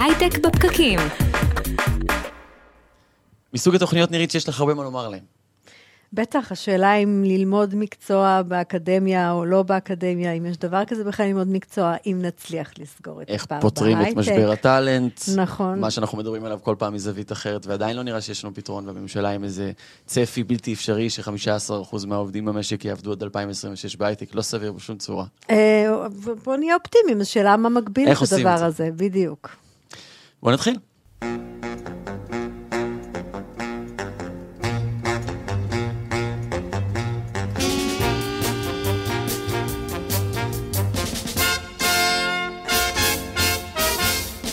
הייטק בפקקים. מסוג התוכניות נראית שיש לך הרבה מה לומר עליהן. בטח, השאלה אם ללמוד מקצוע באקדמיה או לא באקדמיה, אם יש דבר כזה בכלל ללמוד מקצוע, אם נצליח לסגור את איך הפער פותרים את בהייטק. משבר הטאלנט. נכון. מה שאנחנו מדברים עליו כל פעם מזווית אחרת, ועדיין לא נראה שיש לנו פתרון בממשלה עם איזה צפי בלתי אפשרי ש-15% מהעובדים במשק יעבדו עד 2026 בהייטק, לא סביר בשום צורה. אה, בוא נהיה אופטימיים, השאלה מה מגביל איך את הדבר זה? הזה, בדיוק. בואו נתחיל.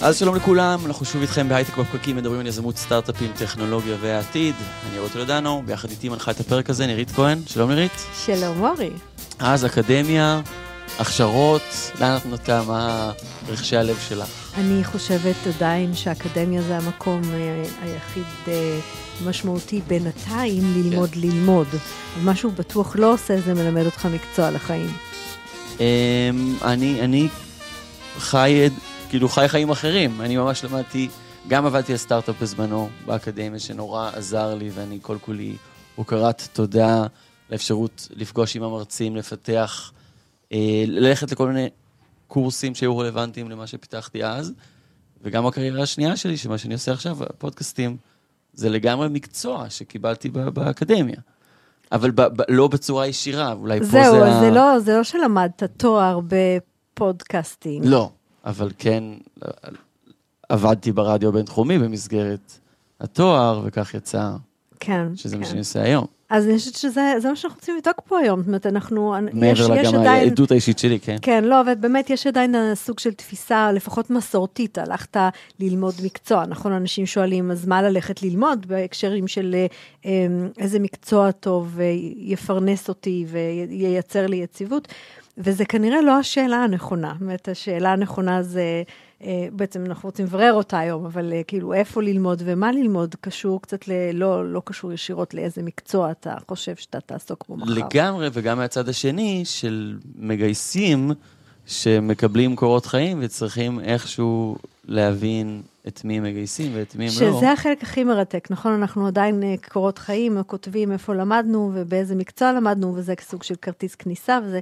אז שלום לכולם, אנחנו שוב איתכם בהייטק בפקקים, מדברים על יזמות סטארט-אפים, טכנולוגיה והעתיד. אני רואה טולדנו, ביחד איתי מנחה את הפרק הזה, נירית כהן. שלום נירית. שלום מורי. אז אקדמיה, הכשרות, לאן את נוטה, מה רכשי הלב שלך? אני חושבת עדיין שהאקדמיה זה המקום אה, היחיד אה, משמעותי בינתיים ללמוד כן. ללמוד. מה שהוא בטוח לא עושה זה מלמד אותך מקצוע לחיים. אמ, אני, אני חי, כאילו חי חיים אחרים. אני ממש למדתי, גם עבדתי על סטארט-אפ בזמנו באקדמיה, שנורא עזר לי, ואני כל כולי הוקרת תודה לאפשרות לפגוש עם המרצים, לפתח, ללכת לכל מיני קורסים שהיו רלוונטיים למה שפיתחתי אז, וגם הקריירה השנייה שלי, שמה שאני עושה עכשיו, הפודקאסטים, זה לגמרי מקצוע שקיבלתי באקדמיה. אבל ב- ב- לא בצורה ישירה, אולי פה זהו, זה אז ה- זה לא, זה לא שלמדת תואר בפודקאסטינג. לא, אבל כן עבדתי ברדיו הבינתחומי במסגרת התואר, וכך יצא כן, שזה מה כן. שאני עושה היום. אז אני חושבת שזה זה מה שאנחנו רוצים לבדוק פה היום. זאת אומרת, אנחנו... יש, מעבר יש עדיין... העדות האישית שלי, כן. כן, לא, אבל באמת יש עדיין סוג של תפיסה, לפחות מסורתית, הלכת ללמוד מקצוע. נכון, אנשים שואלים, אז מה ללכת ללמוד בהקשרים של אה, איזה מקצוע טוב יפרנס אותי וייצר לי יציבות? וזה כנראה לא השאלה הנכונה. זאת אומרת, השאלה הנכונה זה, בעצם אנחנו רוצים לברר אותה היום, אבל אה, כאילו איפה ללמוד ומה ללמוד קשור קצת ל... לא, לא קשור ישירות לאיזה מקצוע אתה חושב שאתה תעסוק בו מחר. לגמרי, וגם מהצד השני של מגייסים שמקבלים קורות חיים וצריכים איכשהו להבין את מי הם מגייסים ואת מי הם לא. שזה החלק הכי מרתק, נכון? אנחנו עדיין אה, קורות חיים, כותבים איפה למדנו ובאיזה מקצוע למדנו, וזה סוג של כרטיס כניסה, וזה...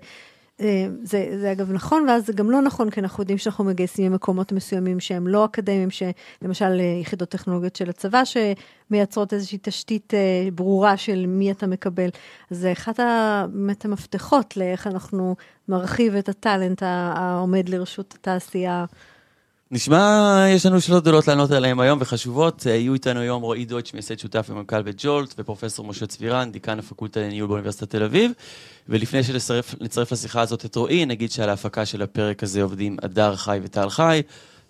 אה, זה, זה אגב נכון, ואז זה גם לא נכון, כי אנחנו יודעים שאנחנו מגייסים ממקומות מסוימים שהם לא אקדמיים, שלמשל אה, יחידות טכנולוגיות של הצבא, שמייצרות איזושהי תשתית אה, ברורה של מי אתה מקבל. זה אחד ה- באמת המפתחות לאיך אנחנו נרחיב את הטאלנט העומד לרשות התעשייה. נשמע, יש לנו שאלות גדולות לענות עליהן היום וחשובות. אה, יהיו איתנו היום רועי דויטש, מייסד שותף ומנכ"ל בג'ולט, ופרופסור משה צבירן, דיקן הפקולטה לניהול באוניברסיטת תל אביב. ולפני שנצרף נצרף לשיחה הזאת את רועי, נגיד שעל ההפקה של הפרק הזה עובדים הדר חי וטל חי.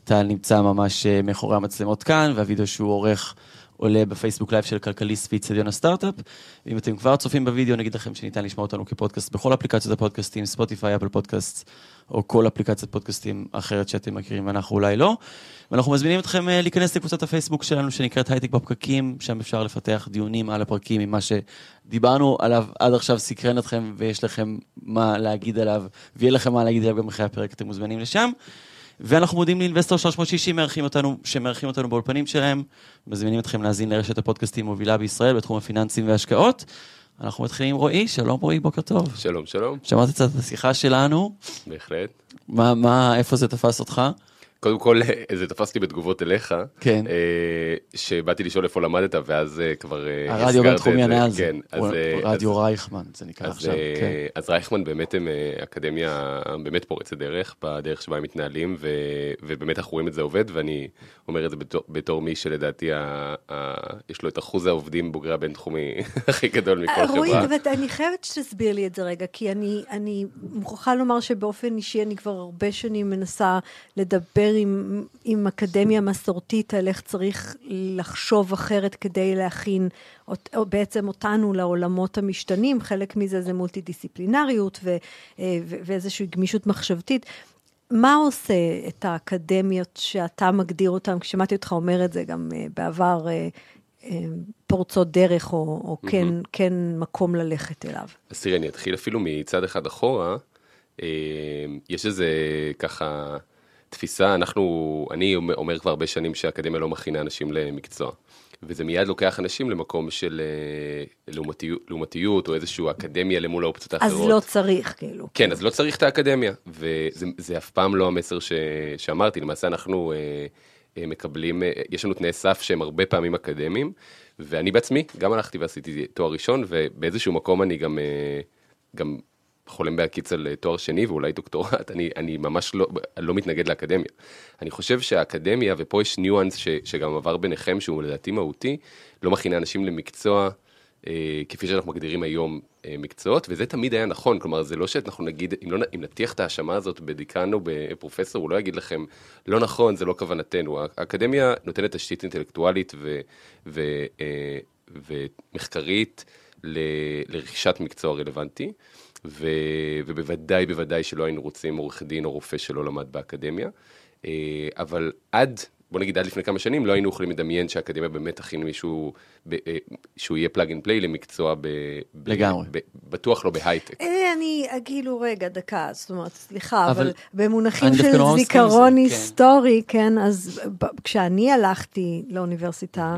טל נמצא ממש אה, מאחורי המצלמות כאן, והווידאו שהוא עורך עולה בפייסבוק לייב של כלכליסט ואצטדיון הסטארט-אפ. ואם אתם כבר צופים בווידאו, נגיד לכם שניתן לשמוע אותנו כפודקאסט בכל אפליקציות הפודקאסטים, ספוטיפיי, אפל פודקאסט, או כל אפליקציית פודקאסטים אחרת שאתם מכירים, ואנחנו אולי לא. ואנחנו מזמינים אתכם אה, להיכנס לקבוצת הפייסבוק שלנו, שנקראת הייטק בפקקים, שם אפשר לפתח דיונים על הפרקים עם מה שדיברנו עליו עד עכשיו סקרן אתכם, ויש לכם מה להגיד עליו, ויהיה לכם מה להגיד עליו גם אחרי הפרק, אתם מוזמנים לשם. ואנחנו מודים לאינבסטור 360 מארחים אותנו, שמארחים אותנו באולפנים שלהם. מזמינים אתכם להאזין לרשת הפודקאסטים מובילה בישראל בתחום הפיננסים וההשקעות. אנחנו מתחילים עם רועי, שלום רועי, בוקר טוב. שלום, שלום, שמעת קצת את השיחה שלנו, בהחלט. מה, מה, איפה זה תפס אותך? קודם כל, זה תפס אותי בתגובות אליך, כן. אה, שבאתי לשאול איפה למדת, ואז אה, כבר אה, הרדיו הזכרת את זה. ענה על זה. כן, אה, רדיו אז- רייכמן, זה נקרא אז, עכשיו, אה, כן. אז רייכמן באמת הם אה, אקדמיה באמת פורצת דרך, בדרך שבה הם מתנהלים, ו, ובאמת אנחנו רואים את זה עובד, ואני אומר את זה בתור, בתור מי שלדעתי ה, ה, יש לו את אחוז העובדים בוגרי הבינתחומי הכי גדול מכל רועי, חברה. אבל אני חייבת שתסביר לי את זה רגע, כי אני, אני מוכרחה לומר שבאופן אישי אני כבר הרבה שנים מנסה לדבר עם, עם אקדמיה מסורתית על איך צריך לחשוב אחרת כדי להכין אות- או בעצם אותנו לעולמות המשתנים. חלק מזה זה מולטי-דיסציפלינריות ו, אה, ו, ואיזושהי גמישות מחשבתית. מה עושה את האקדמיות שאתה מגדיר אותן? שמעתי אותך אומר את זה גם אה, בעבר, אה, פורצות דרך, או, או כן, כן מקום ללכת אליו. אז תראי, אני אתחיל אפילו מצד אחד אחורה. יש איזה ככה תפיסה, אנחנו, אני אומר כבר הרבה שנים שהאקדמיה לא מכינה אנשים למקצוע. וזה מיד לוקח אנשים למקום של אה, לעומתיות, לעומתיות או איזושהי אקדמיה למול האופציות האחרות. אז לא צריך, כאילו. כן, אז לא צריך את האקדמיה, וזה אף פעם לא המסר ש, שאמרתי, למעשה אנחנו אה, אה, מקבלים, אה, יש לנו תנאי סף שהם הרבה פעמים אקדמיים, ואני בעצמי גם הלכתי ועשיתי תואר ראשון, ובאיזשהו מקום אני גם, אה, גם חולם בהקיץ על תואר שני ואולי דוקטורט, אני, אני ממש לא, לא מתנגד לאקדמיה. אני חושב שהאקדמיה, ופה יש ניואנס ש, שגם עבר ביניכם, שהוא לדעתי מהותי, לא מכינה אנשים למקצוע אה, כפי שאנחנו מגדירים היום אה, מקצועות, וזה תמיד היה נכון, כלומר זה לא שאנחנו נגיד, אם, לא, אם נטיח את ההאשמה הזאת בדיקן או בפרופסור, הוא לא יגיד לכם, לא נכון, זה לא כוונתנו. האקדמיה נותנת תשתית אינטלקטואלית ו, ו, אה, ומחקרית ל, לרכישת מקצוע רלוונטי. ו, ובוודאי, בוודאי שלא היינו רוצים עורך דין או רופא שלא למד באקדמיה. אה, אבל עד, בוא נגיד עד לפני כמה שנים, לא היינו יכולים לדמיין שהאקדמיה באמת תכין מישהו, ב, אה, שהוא יהיה plug and play למקצוע ב... לגמרי. ב, בטוח לא בהייטק. אה, אני, כאילו, רגע, דקה, זאת אומרת, סליחה, אבל, אבל במונחים של לא זיכרון היסטורי, כן. כן, אז כשאני הלכתי לאוניברסיטה,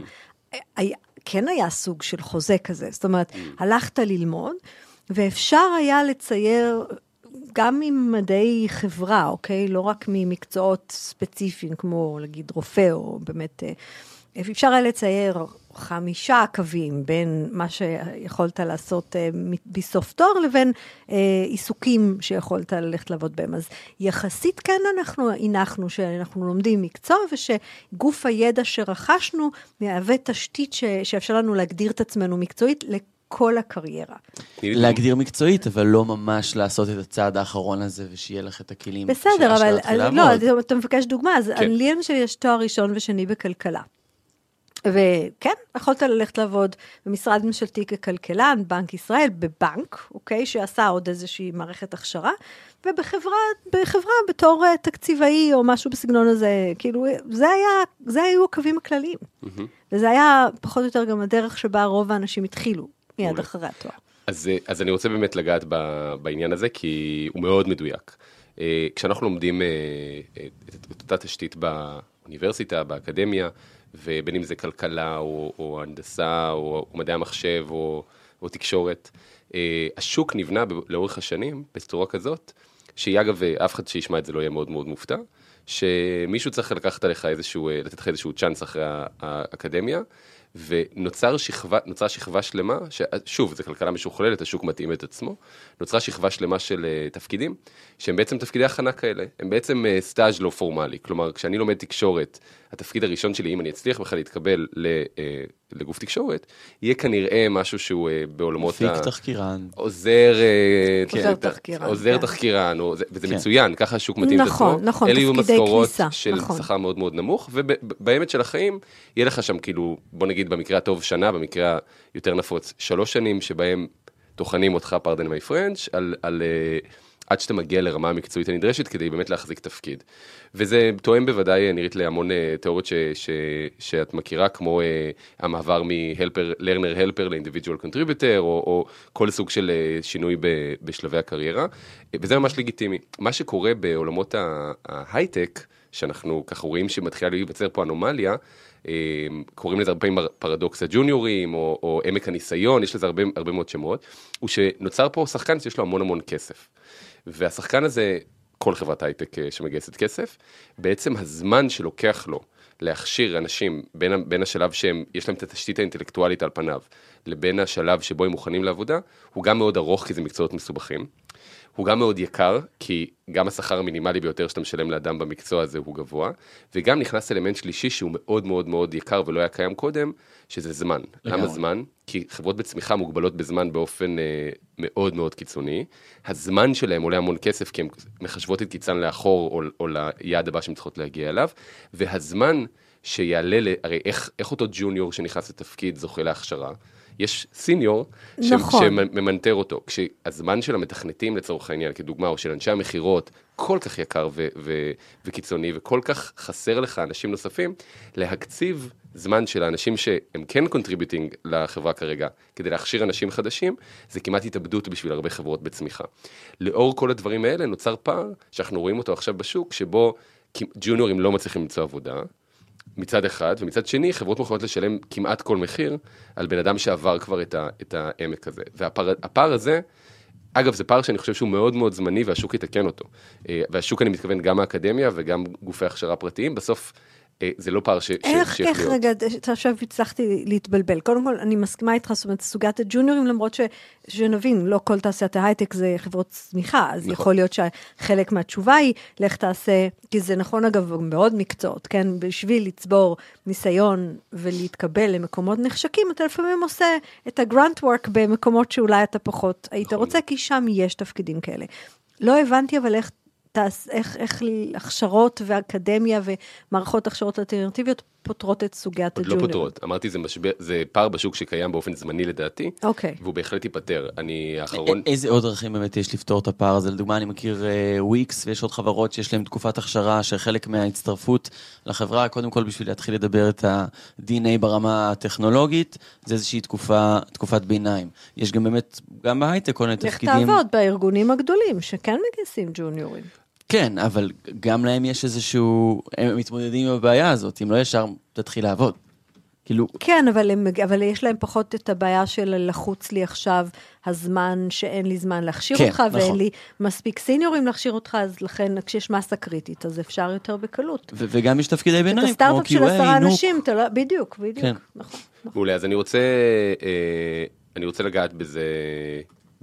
כן היה סוג של חוזה כזה, זאת אומרת. הלכת ללמוד, ואפשר היה לצייר גם ממדעי חברה, אוקיי? לא רק ממקצועות ספציפיים, כמו להגיד רופא, או באמת... אה, אפשר היה לצייר חמישה קווים בין מה שיכולת לעשות אה, בסוף תואר לבין אה, עיסוקים שיכולת ללכת לעבוד בהם. אז יחסית כן אנחנו הנחנו שאנחנו לומדים מקצוע ושגוף הידע שרכשנו מהווה תשתית ש, שאפשר לנו להגדיר את עצמנו מקצועית כל הקריירה. להגדיר מקצועית, אבל לא ממש לעשות את הצעד האחרון הזה, ושיהיה לך את הכלים. בסדר, אבל לא, אתה מבקש דוגמה, אז כן. לי למשל יש תואר ראשון ושני בכלכלה. וכן, יכולת ללכת לעבוד במשרד ממשלתי ככלכלן, בנק ישראל, בבנק, אוקיי, שעשה עוד איזושהי מערכת הכשרה, ובחברה, בחברה בתור uh, תקציבאי או משהו בסגנון הזה, כאילו, זה היה, זה היו הקווים הכלליים. Mm-hmm. וזה היה פחות או יותר גם הדרך שבה רוב האנשים התחילו. מיד אחרי התואר. אז, אז אני רוצה באמת לגעת ב, בעניין הזה, כי הוא מאוד מדויק. אה, כשאנחנו לומדים אה, את אותה תשתית באוניברסיטה, באקדמיה, ובין אם זה כלכלה, או, או הנדסה, או, או מדעי המחשב, או, או תקשורת, אה, השוק נבנה לאורך השנים בצורה כזאת, שהיא אגב, אף אחד שישמע את זה לא יהיה מאוד מאוד מופתע, שמישהו צריך לקחת עליך איזשהו, לתת לך איזשהו צ'אנס אחרי האקדמיה, ונוצרה שכבה, שכבה שלמה, שוב, זו כלכלה משוכללת, השוק מתאים את עצמו, נוצרה שכבה שלמה של uh, תפקידים, שהם בעצם תפקידי הכנה כאלה, הם בעצם uh, סטאז' לא פורמלי, כלומר, כשאני לומד תקשורת, התפקיד הראשון שלי, אם אני אצליח בכלל להתקבל ל, uh, לגוף תקשורת, יהיה כנראה משהו שהוא uh, בעולמות ה... מפיק תחקירן. עוזר... עוזר תחקירן. עוזר כן. תחקירן, או, וזה כן. מצוין, ככה השוק מתאים נכון, את עצמו. נכון, נכון, תפקידי כניסה. אלה יהיו משכורות של נכון. שכר מאוד מאוד נמוך, ובאמת של החיים, יהיה לך שם כאילו, בוא נגיד במקרה הטוב שנה, במקרה היותר נפוץ שלוש שנים, שבהם טוחנים אותך, פרדן מי פרנץ', על... עד שאתה מגיע לרמה המקצועית הנדרשת כדי באמת להחזיק תפקיד. וזה תואם בוודאי, נראית להמון uh, תיאוריות ש, ש, שאת מכירה, כמו uh, המעבר מ-learner helper ל-individual contributor, או, או כל סוג של uh, שינוי ב, בשלבי הקריירה, וזה ממש לגיטימי. מה שקורה בעולמות ההייטק, שאנחנו ככה רואים שמתחילה להיווצר פה אנומליה, קוראים לזה הרבה פעמים פרדוקס הג'וניורים, או, או עמק הניסיון, יש לזה הרבה, הרבה מאוד שמות, הוא שנוצר פה שחקן שיש לו המון המון כסף. והשחקן הזה, כל חברת הייטק אה, שמגייסת כסף, בעצם הזמן שלוקח לו להכשיר אנשים בין, בין השלב שהם, יש להם את התשתית האינטלקטואלית על פניו, לבין השלב שבו הם מוכנים לעבודה, הוא גם מאוד ארוך כי זה מקצועות מסובכים. הוא גם מאוד יקר, כי גם השכר המינימלי ביותר שאתה משלם לאדם במקצוע הזה הוא גבוה, וגם נכנס אלמנט שלישי שהוא מאוד מאוד מאוד יקר ולא היה קיים קודם, שזה זמן. לגמרי. למה זמן? כי חברות בצמיחה מוגבלות בזמן באופן אה, מאוד מאוד קיצוני. הזמן שלהם עולה המון כסף, כי הן מחשבות את קיצן לאחור או, או ליעד הבא שהן צריכות להגיע אליו, והזמן שיעלה, ל... הרי איך, איך אותו ג'וניור שנכנס לתפקיד זוכה להכשרה? יש senior נכון. שממנטר אותו. כשהזמן של המתכנתים לצורך העניין, כדוגמה, או של אנשי המכירות, כל כך יקר ו- ו- וקיצוני, וכל כך חסר לך אנשים נוספים, להקציב זמן של האנשים שהם כן contributing לחברה כרגע, כדי להכשיר אנשים חדשים, זה כמעט התאבדות בשביל הרבה חברות בצמיחה. לאור כל הדברים האלה נוצר פער, שאנחנו רואים אותו עכשיו בשוק, שבו ג'וניורים לא מצליחים למצוא עבודה, מצד אחד, ומצד שני, חברות מוכנות לשלם כמעט כל מחיר על בן אדם שעבר כבר את, ה, את העמק הזה. והפער הזה, אגב, זה פער שאני חושב שהוא מאוד מאוד זמני והשוק יתקן אותו. אה, והשוק, אני מתכוון, גם האקדמיה וגם גופי הכשרה פרטיים, בסוף זה לא פער ש... איך, איך רגע, עכשיו הצלחתי להתבלבל. קודם כל, אני מסכימה איתך, זאת אומרת, סוגיית הג'וניורים, למרות ש, שנבין, לא כל תעשיית ההייטק זה חברות צמיחה, אז נכון. יכול להיות שחלק מהתשובה היא, לך תעשה, כי זה נכון אגב מאוד מקצועות, כן? בשביל לצבור ניסיון ולהתקבל למקומות נחשקים, אתה לפעמים עושה את הגרנט וורק במקומות שאולי אתה פחות היית נכון. רוצה, כי שם יש תפקידים כאלה. לא הבנתי אבל איך תעש, איך, איך הכשרות ואקדמיה ומערכות הכשרות אלטרנטיביות פותרות את סוגיית הג'וניור. עוד לא פותרות, אמרתי זה, משבר, זה פער בשוק שקיים באופן זמני לדעתי, אוקיי. והוא בהחלט ייפתר. אני האחרון... איזה עוד דרכים באמת יש לפתור את הפער הזה? לדוגמה, אני מכיר וויקס, uh, ויש עוד חברות שיש להן תקופת הכשרה, שחלק מההצטרפות לחברה, קודם כל בשביל להתחיל לדבר את ה-DNA ברמה הטכנולוגית, זה איזושהי תקופה, תקופת ביניים. יש גם באמת, גם בהייטק כל מיני תפקידים... לך תעבוד בארגונים הגדולים, שכן מגייסים ג'וניורים. כן, אבל גם להם יש איזשהו, הם מתמודדים עם הבעיה הזאת, אם לא ישר תתחיל לעבוד. כאילו... כן, אבל, הם, אבל יש להם פחות את הבעיה של לחוץ לי עכשיו הזמן שאין לי זמן להכשיר כן, אותך, נכון. ואין לי מספיק סיניורים להכשיר אותך, אז לכן כשיש מסה קריטית, אז אפשר יותר בקלות. ו- וגם יש תפקידי ביניים, כמו QA, נו. את הסטארט-אפ של עשרה אנשים, אתה לא, בדיוק, בדיוק, כן. נכון. נכון. מעולה, אז אני רוצה, אה, אני רוצה לגעת בזה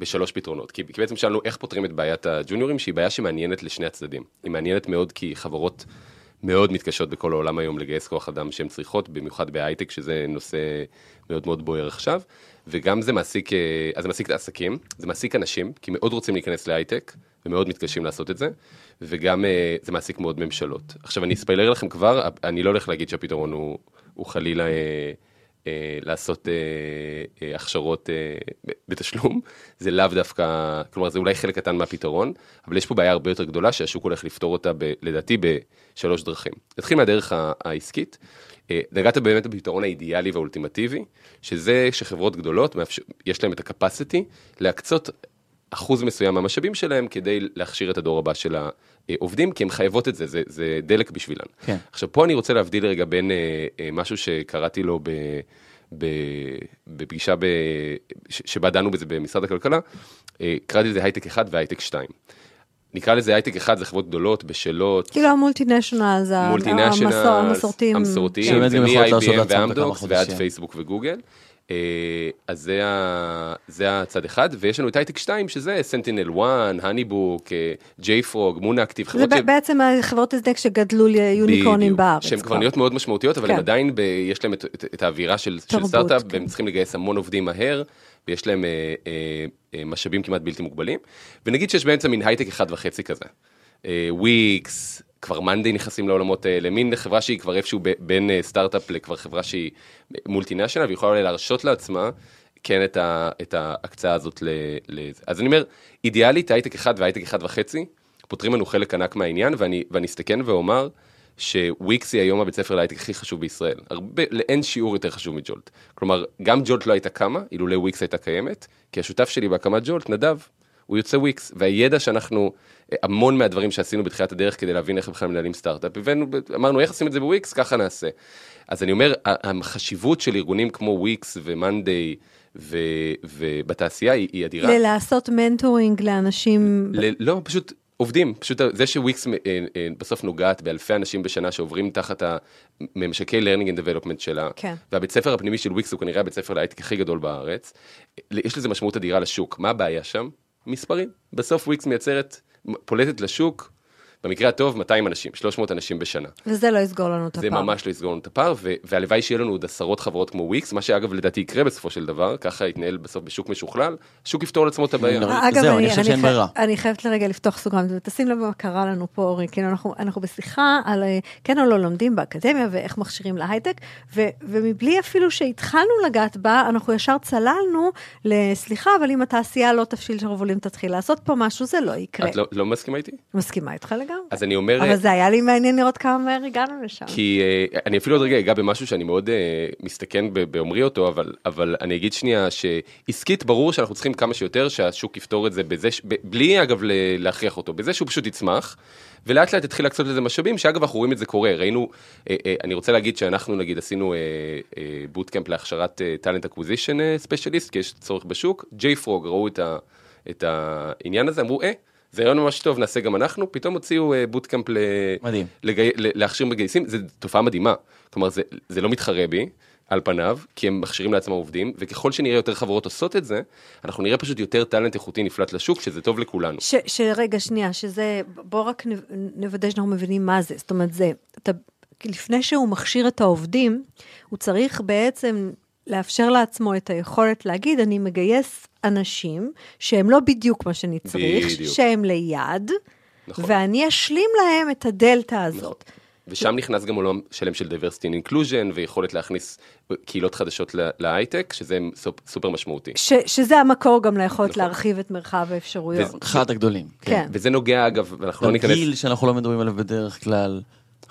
בשלוש פתרונות. כי, כי בעצם שאלנו איך פותרים את בעיית הג'וניורים, שהיא בעיה שמעניינת לשני הצדדים. היא מעניינת מאוד כי חברות מאוד מתקשות בכל העולם היום לגייס כוח אדם שהן צריכות, במיוחד בהייטק, שזה נושא מאוד מאוד בוער עכשיו. וגם זה מעסיק, אה, אז זה מעסיק את העסקים, זה מעסיק אנשים, כי מאוד רוצים להיכנס להייטק, ומאוד מתקשים לעשות את זה, וגם אה, זה מעסיק מאוד ממשלות. עכשיו, אני אספיילר לכם כבר, אני לא הולך להגיד שהפתרון הוא, הוא חלילה... אה, לעשות אה, אה, הכשרות אה, בתשלום, זה לאו דווקא, כלומר זה אולי חלק קטן מהפתרון, אבל יש פה בעיה הרבה יותר גדולה שהשוק הולך לפתור אותה ב, לדעתי בשלוש דרכים. נתחיל מהדרך העסקית, אה, נגעת באמת בפתרון האידיאלי והאולטימטיבי, שזה שחברות גדולות, יש להן את הקפסיטי להקצות אחוז מסוים מהמשאבים שלהם כדי להכשיר את הדור הבא של העובדים, כי הן חייבות את זה, זה, זה דלק בשבילן. כן. עכשיו, פה אני רוצה להבדיל רגע בין אה, אה, משהו שקראתי לו ב... בפגישה ב, שבה דנו בזה במשרד הכלכלה, אה, קראתי לזה הייטק 1 והייטק 2. נקרא לזה הייטק 1, זה חברות גדולות, בשלות. כאילו ה multinational, זה המסורתיים. המסורתיים, זה מ-IBM ואמדוקס ועד פייסבוק וגוגל. אה, אז זה, ה, זה הצד אחד, ויש לנו את הייטק 2, שזה SentinelOne, הניבוב, JFrog, מונה אקטיב. זה ש... בעצם חברות הזנק שגדלו ליוניקורנים בארץ. שהן כבר נהיות מאוד משמעותיות, אבל כן. הם עדיין, ב, יש להם את, את, את האווירה של, של סטארט-אפ, כן. והם צריכים לגייס המון עובדים מהר, ויש להם אה, אה, אה, משאבים כמעט בלתי מוגבלים. ונגיד שיש באמצע מין הייטק אחד וחצי כזה. וויקס, אה, כבר מאנדיי נכנסים לעולמות האלה, מין חברה שהיא כבר איפשהו בין אה, סטארט-אפ לכבר חברה שהיא multinational, והיא יכולה להרשות לעצמה כן את, ה, את ההקצאה הזאת לזה. אז אני אומר, אידיאלית הייטק אחד והייטק אחד וחצי, פותרים לנו חלק ענק מהעניין, ואני, ואני אסתכן ואומר שוויקס היא היום הבית ספר להייטק הכי חשוב בישראל. הרבה, לאין שיעור יותר חשוב מג'ולט. כלומר, גם ג'ולט לא הייתה קמה, אילולא וויקס הייתה קיימת, כי השותף שלי בהקמת ג'ולט, נדב, הוא יוצא וויקס, והידע שאנחנו, המון מהדברים שעשינו בתחילת הדרך כדי להבין איך בכלל מנהלים סטארט-אפ, הבאנו, אמרנו איך עושים את זה בוויקס, ככה נעשה. אז אני אומר, החשיבות של ארגונים כמו וויקס ומאנדיי, ובתעשייה היא, היא אדירה. ללעשות mentoring לאנשים... ל, לא, פשוט עובדים, פשוט זה שוויקס אה, אה, בסוף נוגעת באלפי אנשים בשנה שעוברים תחת הממשקי learning and development שלה, כן. והבית ספר הפנימי של וויקס הוא כנראה הבית ספר להייטק הכי גדול בארץ, יש לזה משמעות אדירה לשוק. מה הבעיה שם? מספרים. בסוף וויקס מייצרת, פולטת לשוק, במקרה הטוב 200 אנשים, 300 אנשים בשנה. וזה לא יסגור לנו את הפער. זה ממש לא יסגור לנו את הפער, והלוואי שיהיה לנו עוד עשרות חברות כמו וויקס, מה שאגב לדעתי יקרה בסופו של דבר, ככה יתנהל בסוף בשוק משוכלל, השוק יפתור לעצמו את הבעיה. אגב, זהו, אני חושב שאין ברירה. אני חייבת לרגע לפתוח סוגריים, ותשים לב מה קרה לנו פה, אורי, כאילו אנחנו, אנחנו בשיחה על אה, כן או לא לומדים באקדמיה ואיך מכשירים להייטק, ו, ומבלי אפילו שהתחלנו לגעת בה, אנחנו ישר צללנו לסליחה, אבל אם התעשייה לא תפשיל שרוולים תתחיל לעשות פה משהו, זה לא יקרה. את לא, לא מסכימה איתי? מסכימה איתך לגמרי. אז אני אומר... אבל זה היה לי מעניין לראות כמה מהר הגענו לשם. כי uh, אני אפילו עוד רגע אגע במשהו שאני מאוד uh, מסתכן באומרי אותו, אבל, אבל אני אגיד שנייה שעסקית ברור שאנחנו צריכים כמה שיותר שהשוק יפתור את זה בזה, ש... בלי אגב להכריח אותו, בזה שהוא פשוט יצמח. ולאט לאט התחיל להקצות לזה משאבים, שאגב, אנחנו רואים את זה קורה. ראינו, אה, אה, אני רוצה להגיד שאנחנו, נגיד, עשינו בוטקאמפ להכשרת talent acquisition specialist, כי יש צורך בשוק. JFrog ראו את, ה, את העניין הזה, אמרו, אה, זה רעיון ממש טוב, נעשה גם אנחנו, פתאום הוציאו בוטקאמפ ל... מדהים. לגי... להכשיר מגייסים, זו תופעה מדהימה. כלומר, זה, זה לא מתחרה בי. על פניו, כי הם מכשירים לעצמם עובדים, וככל שנראה יותר חברות עושות את זה, אנחנו נראה פשוט יותר talent איכותי נפלט לשוק, שזה טוב לכולנו. ש, שרגע, שנייה, שזה, בוא רק נוודא שאנחנו מבינים מה זה. זאת אומרת, זה, אתה, לפני שהוא מכשיר את העובדים, הוא צריך בעצם לאפשר לעצמו את היכולת להגיד, אני מגייס אנשים שהם לא בדיוק מה שאני צריך, בדיוק. שהם ליד, נכון. ואני אשלים להם את הדלתא הזאת. נכון. ושם נכנס גם עולם שלם של diversity and inclusion ויכולת להכניס קהילות חדשות להייטק, שזה סופר משמעותי. ש, שזה המקור גם ליכולת נכון. להרחיב את מרחב האפשרויות. אחד הגדולים. כן. כן. וזה נוגע אגב, ואנחנו לא ניכנס... גיל שאנחנו לא מדברים עליו בדרך כלל.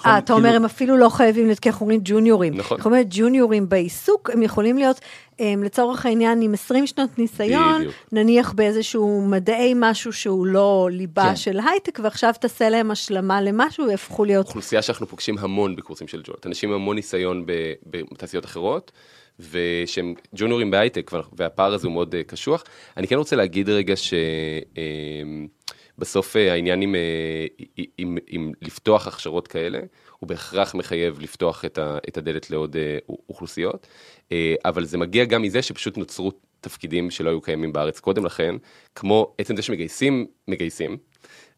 אה, אתה אומר, כאילו- הם אפילו לא חייבים להיות, כי אנחנו אומרים ג'וניורים. נכון. אנחנו אומרים, ג'וניורים בעיסוק, הם יכולים להיות, הם, לצורך העניין, עם 20 שנות ניסיון, בדיוק. נניח באיזשהו מדעי משהו שהוא לא ליבה כן. של הייטק, ועכשיו תעשה להם השלמה למשהו, ויהפכו להיות... אוכלוסייה שאנחנו פוגשים המון בקורסים של ג'ולט, אנשים עם המון ניסיון בתעשיות אחרות. ושהם ג'וניורים בהייטק, והפער הזה הוא מאוד uh, קשוח. אני כן רוצה להגיד רגע ש... בסוף אה, העניין עם, אה, עם, עם לפתוח הכשרות כאלה, הוא בהכרח מחייב לפתוח את, ה, את הדלת לעוד אה, אוכלוסיות, אבל זה מגיע גם מזה שפשוט נוצרו תפקידים שלא היו קיימים בארץ קודם לכן, כמו עצם זה שמגייסים, מגייסים,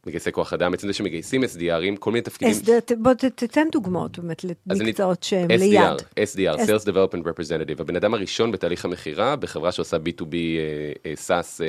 מגייסי כוח אדם, עצם זה שמגייסים SDRים, כל מיני תפקידים. בוא תתן דוגמאות באמת למקצועות שהם ליד. SDR, Sales Development Representative, הבן אדם הראשון בתהליך המכירה בחברה שעושה B2B SaaS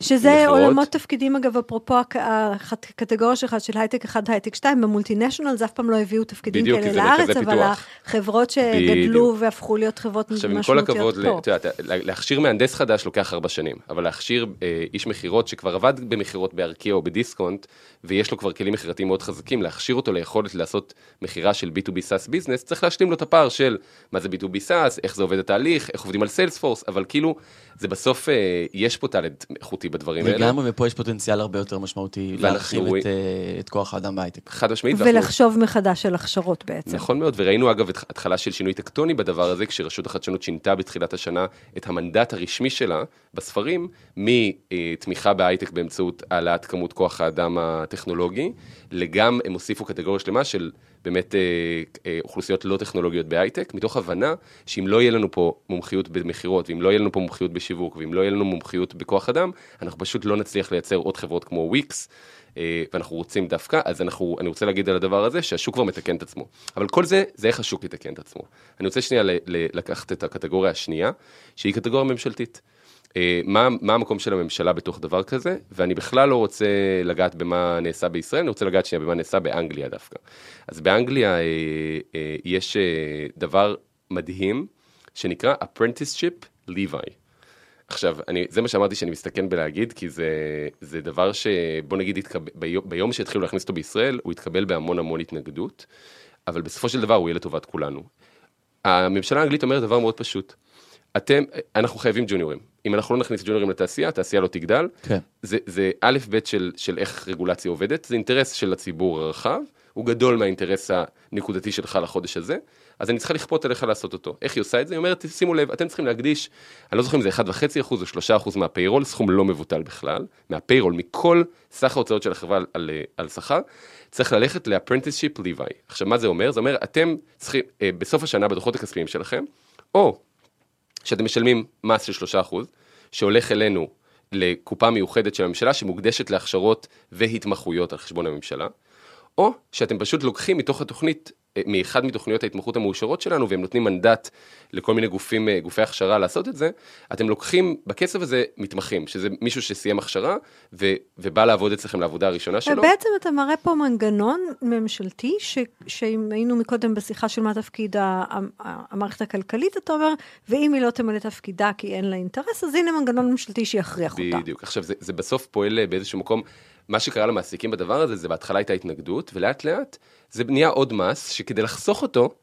שזה עולמות תפקידים אגב, אפרופו הקטגוריה שלך של הייטק 1, הייטק 2, במולטינשיונל זה אף פעם לא הביאו תפקידים כאלה לארץ, אבל החברות שגדלו והפכו להיות חברות משמעותיות פה. עכשיו עם כל הכבוד, להכשיר מהנדס חדש לוקח ארבע שנים, אבל להכשיר אה, איש מכירות שכבר עבד במכירות בארקיע או בדיסקונט, ויש לו כבר כלים מכירתיים מאוד חזקים, להכשיר אותו ליכולת לעשות מכירה של B2B SaaS business, צריך להשלים לו את הפער של מה זה B2B SaaS, איך זה עובד התהליך, איך עובדים על Salesforce, אבל כאילו, זה בסוף, אה, יש פה talent איכותי בדברים האלה. לגמרי, ופה יש פוטנציאל הרבה יותר משמעותי להרחיב רואים... את, אה, את כוח האדם בהייטק. חד משמעית. ולחשוב ואנחנו... מחדש על הכשרות בעצם. נכון מאוד, וראינו אגב את התחלה של שינוי טקטוני בדבר הזה, כשרשות החדשנות שינתה בתחילת השנה את המנדט הרשמי שלה בספרים, מתמיכה בהייטק באמצעות העלאת כמות כוח האדם הטכנולוגי, לגם הם הוסיפו קטגוריה שלמה של באמת אה, אה, אוכלוסיות לא טכנולוגיות בהייטק, מתוך הבנה שאם לא יהיה לנו פה מומחיות במכירות, ואם לא יהיה לנו פה מומחיות בשיווק, ואם לא יהיה לנו מומחיות בכוח אדם, אנחנו פשוט לא נצליח לייצר עוד חברות כמו וויקס. אה, ואנחנו רוצים דווקא, אז אנחנו, אני רוצה להגיד על הדבר הזה שהשוק כבר מתקן את עצמו. אבל כל זה, זה איך השוק יתקן את עצמו. אני רוצה שנייה לקחת את הקטגוריה השנייה, שהיא קטגוריה ממשלתית. אה, מה, מה המקום של הממשלה בתוך דבר כזה, ואני בכלל לא רוצה לגעת במה נעשה בישראל, אני רוצה לגעת שנייה במה נעשה באנגליה דווקא. אז באנגליה אה, אה, יש דבר מדהים, שנקרא Apprenticeship Levi. עכשיו, אני, זה מה שאמרתי שאני מסתכן בלהגיד, כי זה, זה דבר שבוא נגיד, התקבל, ביום, ביום שהתחילו להכניס אותו בישראל, הוא התקבל בהמון המון התנגדות, אבל בסופו של דבר הוא יהיה לטובת כולנו. הממשלה האנגלית אומרת דבר מאוד פשוט, אתם, אנחנו חייבים ג'וניורים. אם אנחנו לא נכניס ג'וניורים לתעשייה, התעשייה לא תגדל. כן. זה, זה א' ב' של, של איך רגולציה עובדת, זה אינטרס של הציבור הרחב, הוא גדול מהאינטרס הנקודתי שלך לחודש הזה, אז אני צריכה לכפות עליך לעשות אותו. איך היא עושה את זה? היא אומרת, שימו לב, אתם צריכים להקדיש, אני לא זוכר אם זה 1.5% או 3% מהפיירול, סכום לא מבוטל בכלל, מהפיירול, מכל סך ההוצאות של החברה על, על, על שכר, צריך ללכת ל-apprenticeship levi. עכשיו, מה זה אומר? זה אומר, אתם צריכים, אה, בסוף השנה בדוחות הכספיים שלכם, או שאתם משלמים מס של 3%, שהולך אלינו לקופה מיוחדת של הממשלה שמוקדשת להכשרות והתמחויות על חשבון הממשלה, או שאתם פשוט לוקחים מתוך התוכנית מאחד מתוכניות ההתמחות המאושרות שלנו, והם נותנים מנדט לכל מיני גופים, אה, גופי הכשרה לעשות את זה, אתם לוקחים בכסף הזה מתמחים, שזה מישהו שסיים הכשרה, ו, ובא לעבוד אצלכם לעבודה הראשונה שלו. ובעצם אתה מראה פה מנגנון ממשלתי, ש, שאם היינו מקודם בשיחה של מה תפקיד המערכת הכלכלית, אתה אומר, ואם היא לא תמלא תפקידה כי אין לה אינטרס, אז הנה מנגנון ממשלתי שיכריח אותה. בדיוק. עכשיו, זה, זה בסוף פועל באיזשהו מקום. מה שקרה למעסיקים בדבר הזה, זה בהתחלה הייתה התנגדות, ולאט לאט זה נהיה עוד מס, שכדי לחסוך אותו,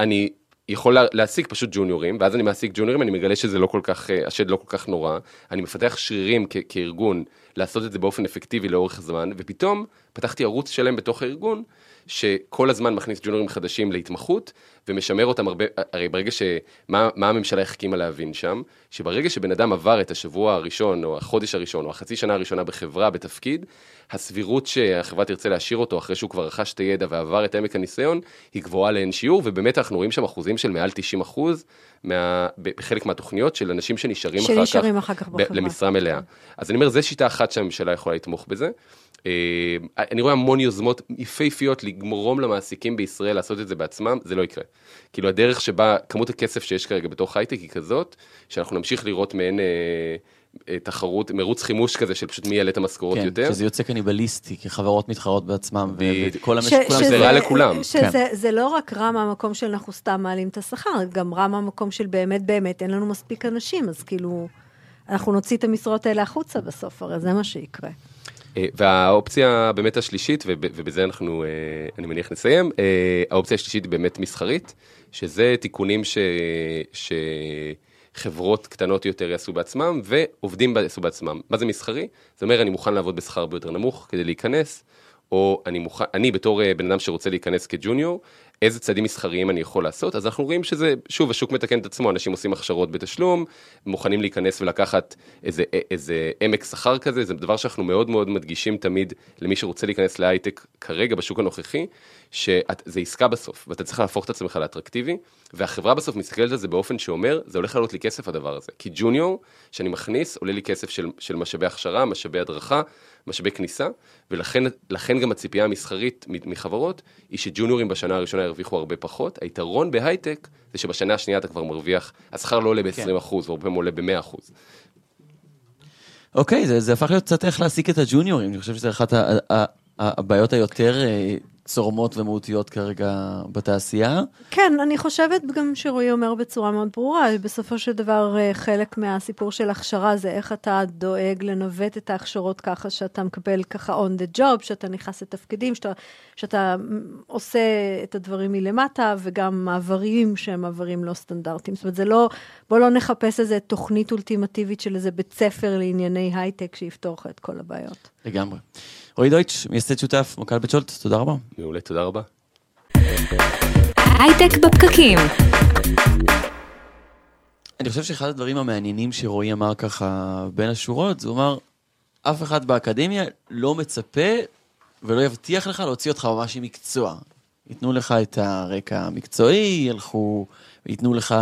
אני יכול להעסיק פשוט ג'וניורים, ואז אני מעסיק ג'וניורים, אני מגלה שזה לא כל כך, אה, השד לא כל כך נורא. אני מפתח שרירים כארגון לעשות את זה באופן אפקטיבי לאורך זמן, ופתאום פתחתי ערוץ שלם בתוך הארגון, שכל הזמן מכניס ג'וניורים חדשים להתמחות, ומשמר אותם הרבה, הרי ברגע ש... מה, מה הממשלה החכימה להבין שם? שברגע שבן אדם עבר את השבוע הראשון, או החודש הראשון, או החצי שנה הראשונה בחברה, בתפקיד, הסבירות שהחברה תרצה להשאיר אותו אחרי שהוא כבר רכש את הידע ועבר את עמק הניסיון, היא גבוהה לאין שיעור, ובאמת אנחנו רואים שם אחוזים של מעל 90 אחוז, מה, בחלק מהתוכניות של אנשים שנשארים, שנשארים אחר כך, כך, ב- למשרה מלאה. אז אני אומר, זו שיטה אחת שהממשלה יכולה לתמוך בזה. אה, אני רואה המון יוזמות יפהפיות לגמרום למעסיקים בישראל לעשות את זה בעצמם, זה לא יקרה. כאילו הדרך שבה כמות הכסף שיש כרגע בתוך הייטק היא כזאת, שאנחנו נמשיך לראות מעין אה, אה, תחרות, מרוץ חימוש כזה של פשוט מי יעלה את המשכורות כן, יותר. שזה יוצא קניבליסטי, כי חברות מתחרות בעצמם, ו- בדיוק. וכל המשק, כולם זה רע לכולם. שזה כן. זה לא רק רע מהמקום של אנחנו סתם מעלים את השכר, גם רע מהמקום של באמת באמת אין לנו מספיק אנשים, אז כאילו, אנחנו נוציא את המשרות האלה החוצה בסוף, הרי זה מה שיקרה. אה, והאופציה באמת השלישית, וב- ובזה אנחנו, אה, אני מניח, נסיים, אה, האופציה השלישית היא באמת מסחרית, שזה תיקונים ש... שחברות קטנות יותר יעשו בעצמם, ועובדים יעשו בעצמם. מה זה מסחרי? זה אומר, אני מוכן לעבוד בשכר הרבה יותר נמוך כדי להיכנס, או אני מוכן, אני בתור בן אדם שרוצה להיכנס כג'וניור, איזה צעדים מסחריים אני יכול לעשות, אז אנחנו רואים שזה, שוב, השוק מתקן את עצמו, אנשים עושים הכשרות בתשלום, מוכנים להיכנס ולקחת איזה, איזה עמק שכר כזה, זה דבר שאנחנו מאוד מאוד מדגישים תמיד למי שרוצה להיכנס להייטק כרגע בשוק הנוכחי, שזה עסקה בסוף, ואתה צריך להפוך את עצמך לאטרקטיבי, והחברה בסוף מסתכלת על זה באופן שאומר, זה הולך לעלות לי כסף הדבר הזה, כי ג'וניור שאני מכניס עולה לי כסף של, של משאבי הכשרה, משאבי הדרכה, משאבי כניסה, ולכן גם הציפייה המסחרית מחברות, היא שג'וניורים בשנה הראשונה ירוויחו הרבה פחות. היתרון בהייטק זה שבשנה השנייה אתה כבר מרוויח, השכר לא עולה ב-20%, כן. והרבה פעמים עולה ב-100%. אוקיי, זה, זה הפך להיות קצת איך להעסיק את הג'וניורים, אני חושב שזה אחת הבעיות היותר אה, צורמות ומהותיות כרגע בתעשייה. כן, אני חושבת גם שרועי אומר בצורה מאוד ברורה, בסופו של דבר אה, חלק מהסיפור של הכשרה זה איך אתה דואג לנווט את ההכשרות ככה שאתה מקבל ככה on the job, שאתה נכנס לתפקידים, שאתה, שאתה עושה את הדברים מלמטה, וגם מעברים שהם מעברים לא סטנדרטיים. זאת אומרת, זה לא, בוא לא נחפש איזה תוכנית אולטימטיבית של איזה בית ספר לענייני הייטק שיפתור לך את כל הבעיות. לגמרי. רועי דויטש, מייסד שותף, מנכ"ל בית שולט, תודה רבה. מעולה, תודה רבה. הייטק בפקקים. אני חושב שאחד הדברים המעניינים שרועי אמר ככה בין השורות, זה הוא אמר, אף אחד באקדמיה לא מצפה ולא יבטיח לך להוציא אותך ממש עם מקצוע. ייתנו לך את הרקע המקצועי, ילכו, ייתנו לך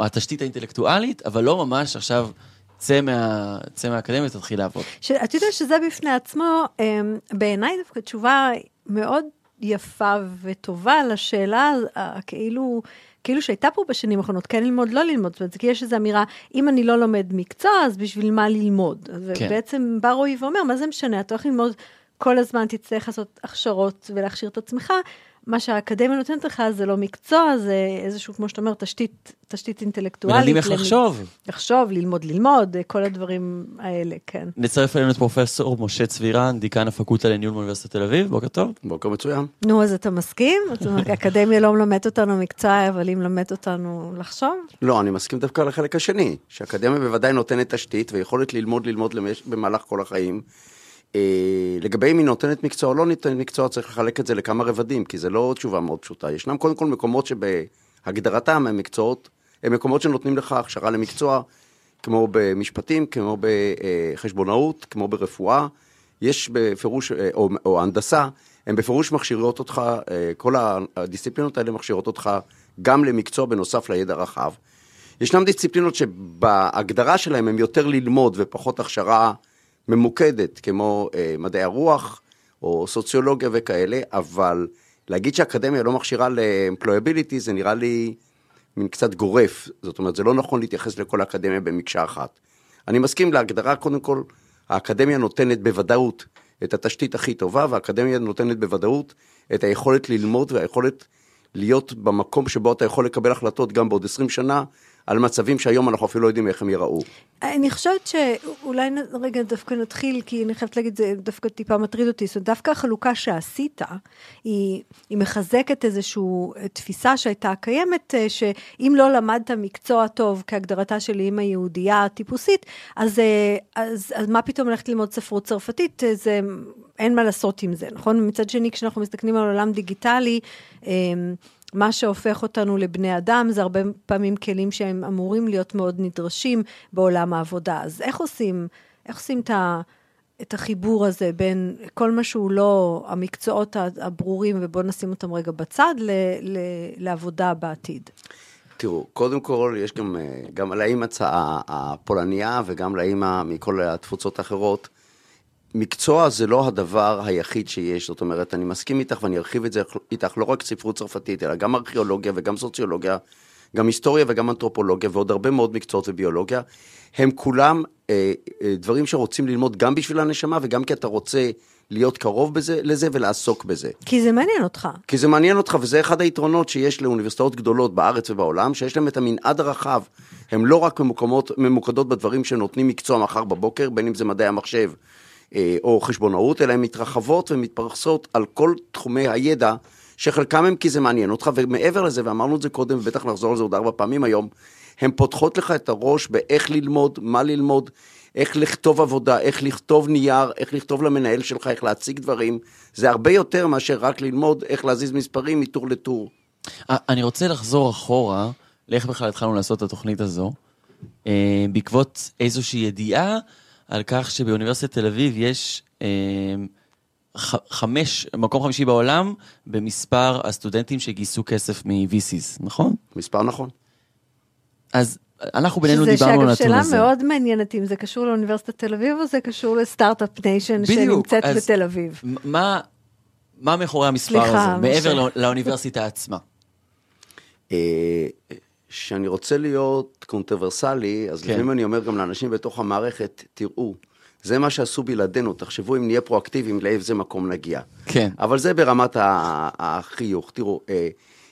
התשתית האינטלקטואלית, אבל לא ממש עכשיו צא, מה, צא מהאקדמיה, תתחיל לעבוד. אתה יודע שזה בפני עצמו, אמ, בעיניי דווקא תשובה מאוד יפה וטובה לשאלה כאילו, כאילו שהייתה פה בשנים האחרונות, כן ללמוד, לא ללמוד, זאת אומרת, כי יש איזו אמירה, אם אני לא לומד מקצוע, אז בשביל מה ללמוד? כן. ובעצם בא רועי ואומר, מה זה משנה, אתה הולך ללמוד כל הזמן, תצטרך לעשות הכשרות ולהכשיר את עצמך, מה שהאקדמיה נותנת לך זה לא מקצוע, זה איזשהו, כמו שאתה אומר, תשתית, תשתית אינטלקטואלית. מלמדים איך לחשוב. לחשוב, ללמוד, ללמוד, כל הדברים האלה, כן. נצרף אלינו את פרופסור משה צבירן, דיקן הפקולטה לניהול באוניברסיטת תל אביב, בוקר טוב. בוקר מצוין. נו, אז אתה מסכים? זאת אומרת, האקדמיה לא מלמדת אותנו מקצוע, אבל היא מלמדת אותנו לחשוב? לא, אני מסכים דווקא לחלק השני, שהאקדמיה בוודאי נותנת תשתית ויכולת ללמוד ללמוד למש... במהלך כל החיים. Uh, לגבי אם היא נותנת מקצוע או לא נותנת מקצוע, צריך לחלק את זה לכמה רבדים, כי זה לא תשובה מאוד פשוטה. ישנם קודם כל מקומות שבהגדרתם הם מקצועות, הם מקומות שנותנים לך הכשרה למקצוע, כמו במשפטים, כמו בחשבונאות, כמו ברפואה. יש בפירוש, או, או הנדסה, הם בפירוש מכשירות אותך, כל הדיסציפלינות האלה מכשירות אותך גם למקצוע בנוסף לידע רחב. ישנם דיסציפלינות שבהגדרה שלהם הם יותר ללמוד ופחות הכשרה ממוקדת, כמו אה, מדעי הרוח או סוציולוגיה וכאלה, אבל להגיד שהאקדמיה לא מכשירה לאמפלויביליטי זה נראה לי מין קצת גורף, זאת אומרת זה לא נכון להתייחס לכל האקדמיה במקשה אחת. אני מסכים להגדרה, קודם כל, האקדמיה נותנת בוודאות את התשתית הכי טובה, והאקדמיה נותנת בוודאות את היכולת ללמוד והיכולת להיות במקום שבו אתה יכול לקבל החלטות גם בעוד 20 שנה, על מצבים שהיום אנחנו אפילו לא יודעים איך הם ייראו. אני חושבת שאולי רגע דווקא נתחיל, כי אני חייבת להגיד, זה דווקא טיפה מטריד אותי. זאת אומרת, דווקא החלוקה שעשית, היא, היא מחזקת איזושהי תפיסה שהייתה קיימת, אה, שאם לא למדת מקצוע טוב כהגדרתה של אימא יהודייה טיפוסית, אז, אה, אז, אז מה פתאום ללכת ללמוד ספרות צרפתית? אה, זה, אין מה לעשות עם זה, נכון? מצד שני, כשאנחנו מסתכלים על עולם דיגיטלי, אה, מה שהופך אותנו לבני אדם זה הרבה פעמים כלים שהם אמורים להיות מאוד נדרשים בעולם העבודה. אז איך עושים, איך עושים את, ה, את החיבור הזה בין כל מה שהוא לא המקצועות הברורים, ובואו נשים אותם רגע בצד, ל, ל, לעבודה בעתיד? תראו, קודם כל, יש גם, אה, גם לאימא הפולניה וגם לאימא מכל התפוצות האחרות, מקצוע זה לא הדבר היחיד שיש, זאת אומרת, אני מסכים איתך ואני ארחיב את זה איתך, לא רק ספרות צרפתית, אלא גם ארכיאולוגיה וגם סוציולוגיה, גם היסטוריה וגם אנתרופולוגיה ועוד הרבה מאוד מקצועות וביולוגיה. הם כולם אה, אה, דברים שרוצים ללמוד גם בשביל הנשמה וגם כי אתה רוצה להיות קרוב בזה, לזה ולעסוק בזה. כי זה מעניין אותך. כי זה מעניין אותך, וזה אחד היתרונות שיש לאוניברסיטאות גדולות בארץ ובעולם, שיש להם את המנעד הרחב. הן לא רק ממוקמות, ממוקדות בדברים שנותנים מקצוע מחר בבוקר, בין אם זה מדעי המחשב או חשבונאות, אלא הן מתרחבות ומתפרסות על כל תחומי הידע, שחלקם הם כי זה מעניין אותך, ומעבר לזה, ואמרנו את זה קודם, ובטח נחזור על זה עוד ארבע פעמים היום, הן פותחות לך את הראש באיך ללמוד, מה ללמוד, איך לכתוב עבודה, איך לכתוב נייר, איך לכתוב למנהל שלך, איך להציג דברים. זה הרבה יותר מאשר רק ללמוד איך להזיז מספרים מטור לטור. אה, אני רוצה לחזור אחורה, לאיך בכלל התחלנו לעשות את התוכנית הזו, אה, בעקבות איזושהי ידיעה על כך שבאוניברסיטת תל אביב יש אה, חמש, מקום חמישי בעולם במספר הסטודנטים שגייסו כסף מ-VCs, נכון? מספר נכון. אז אנחנו בינינו דיברנו על הנתון הזה. שזה שאגב שאלה מאוד מעניינת, אם זה קשור לאוניברסיטת תל אביב או זה קשור ל start-up nation שנמצאת אז בתל אביב. מה, מה מאחורי המספר סליחה, הזה, מעבר לא, לאוניברסיטה עצמה? שאני רוצה להיות controversial־י, אז כן. לפעמים אני אומר גם לאנשים בתוך המערכת, תראו, זה מה שעשו בלעדינו, תחשבו אם נהיה פרואקטיביים, לאיזה מקום נגיע. כן. אבל זה ברמת החיוך. תראו,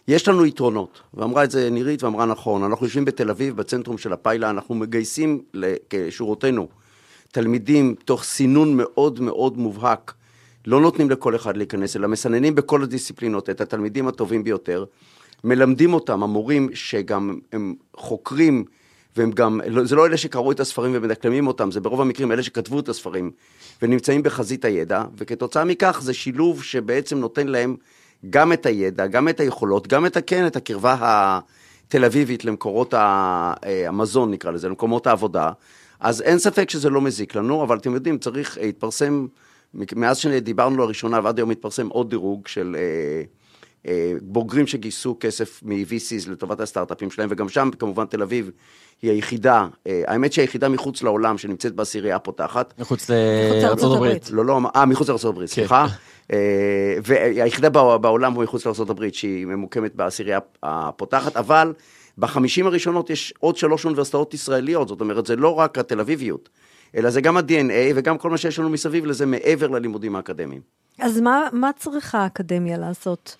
יש לנו יתרונות, ואמרה את זה נירית ואמרה נכון, אנחנו יושבים בתל אביב, בצנטרום של הפעילה, אנחנו מגייסים כשורותינו תלמידים תוך סינון מאוד מאוד מובהק, לא נותנים לכל אחד להיכנס, אלא מסננים בכל הדיסציפלינות את התלמידים הטובים ביותר, מלמדים אותם, המורים שגם הם חוקרים, והם גם, זה לא אלה שקראו את הספרים ומדקלמים אותם, זה ברוב המקרים אלה שכתבו את הספרים, ונמצאים בחזית הידע, וכתוצאה מכך זה שילוב שבעצם נותן להם גם את הידע, גם את היכולות, גם את הכן, את הקרבה התל אביבית למקורות המזון, נקרא לזה, למקומות העבודה. אז אין ספק שזה לא מזיק לנו, אבל אתם יודעים, צריך להתפרסם, מאז שדיברנו לראשונה ועד היום מתפרסם עוד דירוג של אה, אה, בוגרים שגייסו כסף מ-VCs לטובת הסטארט-אפים שלהם, וגם שם כמובן תל אביב היא היחידה, אה, האמת שהיא היחידה מחוץ לעולם שנמצאת בעשירייה הפותחת. מחוץ לארצות הברית. לא, לא, אה, מחוץ לארצות הברית, סליחה. והיחידה בעולם הוא מחוץ לארה"ב שהיא ממוקמת בעשירייה הפותחת, אבל בחמישים הראשונות יש עוד שלוש אוניברסיטאות ישראליות, זאת אומרת זה לא רק התל אביביות, אלא זה גם ה-DNA וגם כל מה שיש לנו מסביב לזה מעבר ללימודים האקדמיים. אז מה, מה צריכה האקדמיה לעשות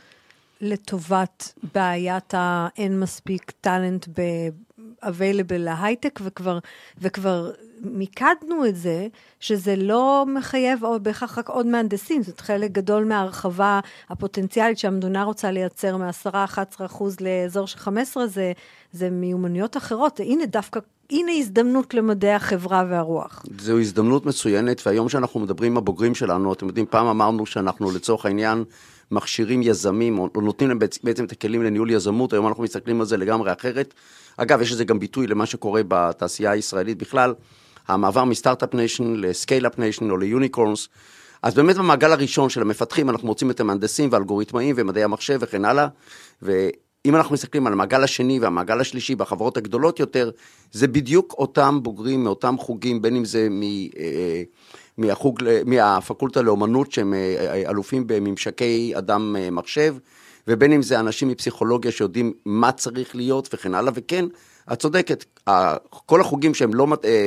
לטובת בעיית האין מספיק טאלנט ב-available להייטק, וכבר, וכבר מיקדנו את זה, שזה לא מחייב או בהכרח רק עוד מהנדסים, זאת חלק גדול מההרחבה הפוטנציאלית שהמדינה רוצה לייצר מ-10-11 אחוז לאזור של 15, זה, זה מיומנויות אחרות. הנה דווקא, הנה הזדמנות למדעי החברה והרוח. זו הזדמנות מצוינת, והיום שאנחנו מדברים עם הבוגרים שלנו, אתם יודעים, פעם אמרנו שאנחנו לצורך העניין, מכשירים יזמים, או נותנים להם בעצם את הכלים לניהול יזמות, היום אנחנו מסתכלים על זה לגמרי אחרת. אגב, יש לזה גם ביטוי למה שקורה בתעשייה הישראלית בכלל. המעבר מ start-up nation ל scale-up nation או ל unicorns. אז באמת במעגל הראשון של המפתחים אנחנו מוצאים את המהנדסים ואלגוריתמאים ומדעי המחשב וכן הלאה. ואם אנחנו מסתכלים על המעגל השני והמעגל השלישי בחברות הגדולות יותר, זה בדיוק אותם בוגרים מאותם חוגים, בין אם זה מ... מהחוג, מהפקולטה לאומנות שהם אלופים בממשקי אדם מחשב, ובין אם זה אנשים מפסיכולוגיה שיודעים מה צריך להיות וכן הלאה, וכן, את צודקת, כל החוגים שהם לא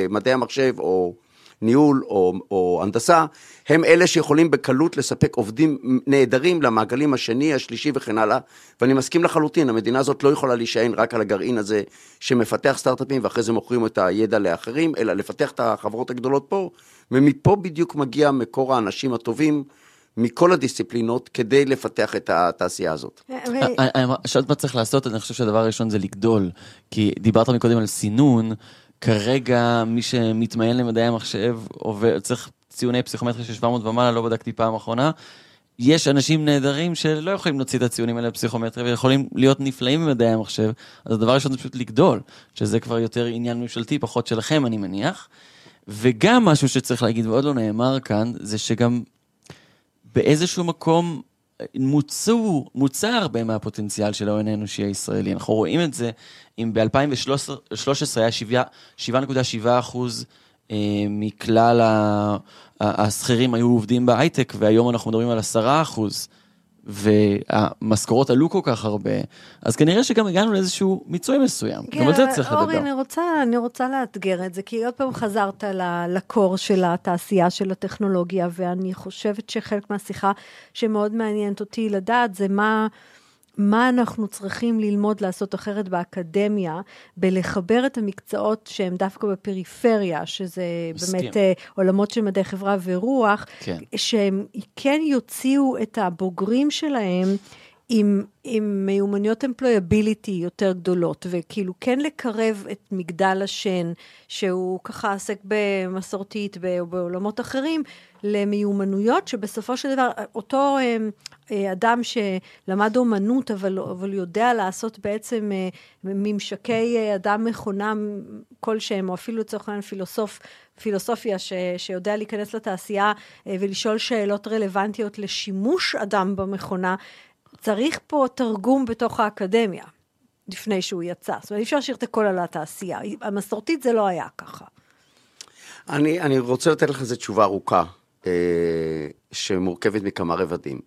מדעי המחשב או ניהול או, או הנדסה, הם אלה שיכולים בקלות לספק עובדים נהדרים למעגלים השני, השלישי וכן הלאה. ואני מסכים לחלוטין, המדינה הזאת לא יכולה להישען רק על הגרעין הזה שמפתח סטארט-אפים ואחרי זה מוכרים את הידע לאחרים, אלא לפתח את החברות הגדולות פה, ומפה בדיוק מגיע מקור האנשים הטובים. מכל הדיסציפלינות כדי לפתח את התעשייה הזאת. אה, אה, שאלת מה צריך לעשות, אני חושב שהדבר הראשון זה לגדול. כי דיברת מקודם על סינון, כרגע מי שמתמיין למדעי המחשב עובר, צריך ציוני פסיכומטרי של 700 ומעלה, לא בדקתי פעם אחרונה. יש אנשים נהדרים שלא יכולים להוציא את הציונים האלה בפסיכומטרי ויכולים להיות נפלאים במדעי המחשב, אז הדבר הראשון זה פשוט לגדול, שזה כבר יותר עניין ממשלתי, פחות שלכם אני מניח. וגם משהו שצריך להגיד ועוד לא נאמר כאן, זה שגם באיזשהו מקום מוצאו, מוצא הרבה מהפוטנציאל של ההון האנושי הישראלי. אנחנו רואים את זה, אם ב-2013 היה 7.7 אחוז אה, מכלל השכירים היו עובדים בהייטק, והיום אנחנו מדברים על 10 אחוז. והמשכורות עלו כל כך הרבה, אז כנראה שגם הגענו לאיזשהו מיצוי מסוים. כן, גם על זה צריך לדבר. אורי, אני רוצה, אני רוצה לאתגר את זה, כי עוד פעם חזרת לקור של התעשייה של הטכנולוגיה, ואני חושבת שחלק מהשיחה שמאוד מעניינת אותי לדעת זה מה... מה אנחנו צריכים ללמוד לעשות אחרת באקדמיה, בלחבר את המקצועות שהם דווקא בפריפריה, שזה מסכים. באמת uh, עולמות של מדעי חברה ורוח, כן. שהם כן יוציאו את הבוגרים שלהם עם, עם מיומנויות אמפלויביליטי יותר גדולות, וכאילו כן לקרב את מגדל השן, שהוא ככה עסק במסורתית או בעולמות אחרים, למיומנויות שבסופו של דבר, אותו אה, אה, אדם שלמד אומנות, אבל, אבל יודע לעשות בעצם אה, ממשקי אדם מכונה כלשהם, או אפילו לצורך העניין פילוסוף, פילוסופיה ש, שיודע להיכנס לתעשייה ולשאול שאלות רלוונטיות לשימוש אדם במכונה, צריך פה תרגום בתוך האקדמיה, לפני שהוא יצא. זאת אומרת, אי אפשר להשאיר את הכל על התעשייה. המסורתית זה לא היה ככה. אני, אני רוצה לתת לך איזו תשובה ארוכה, אה, שמורכבת מכמה רבדים.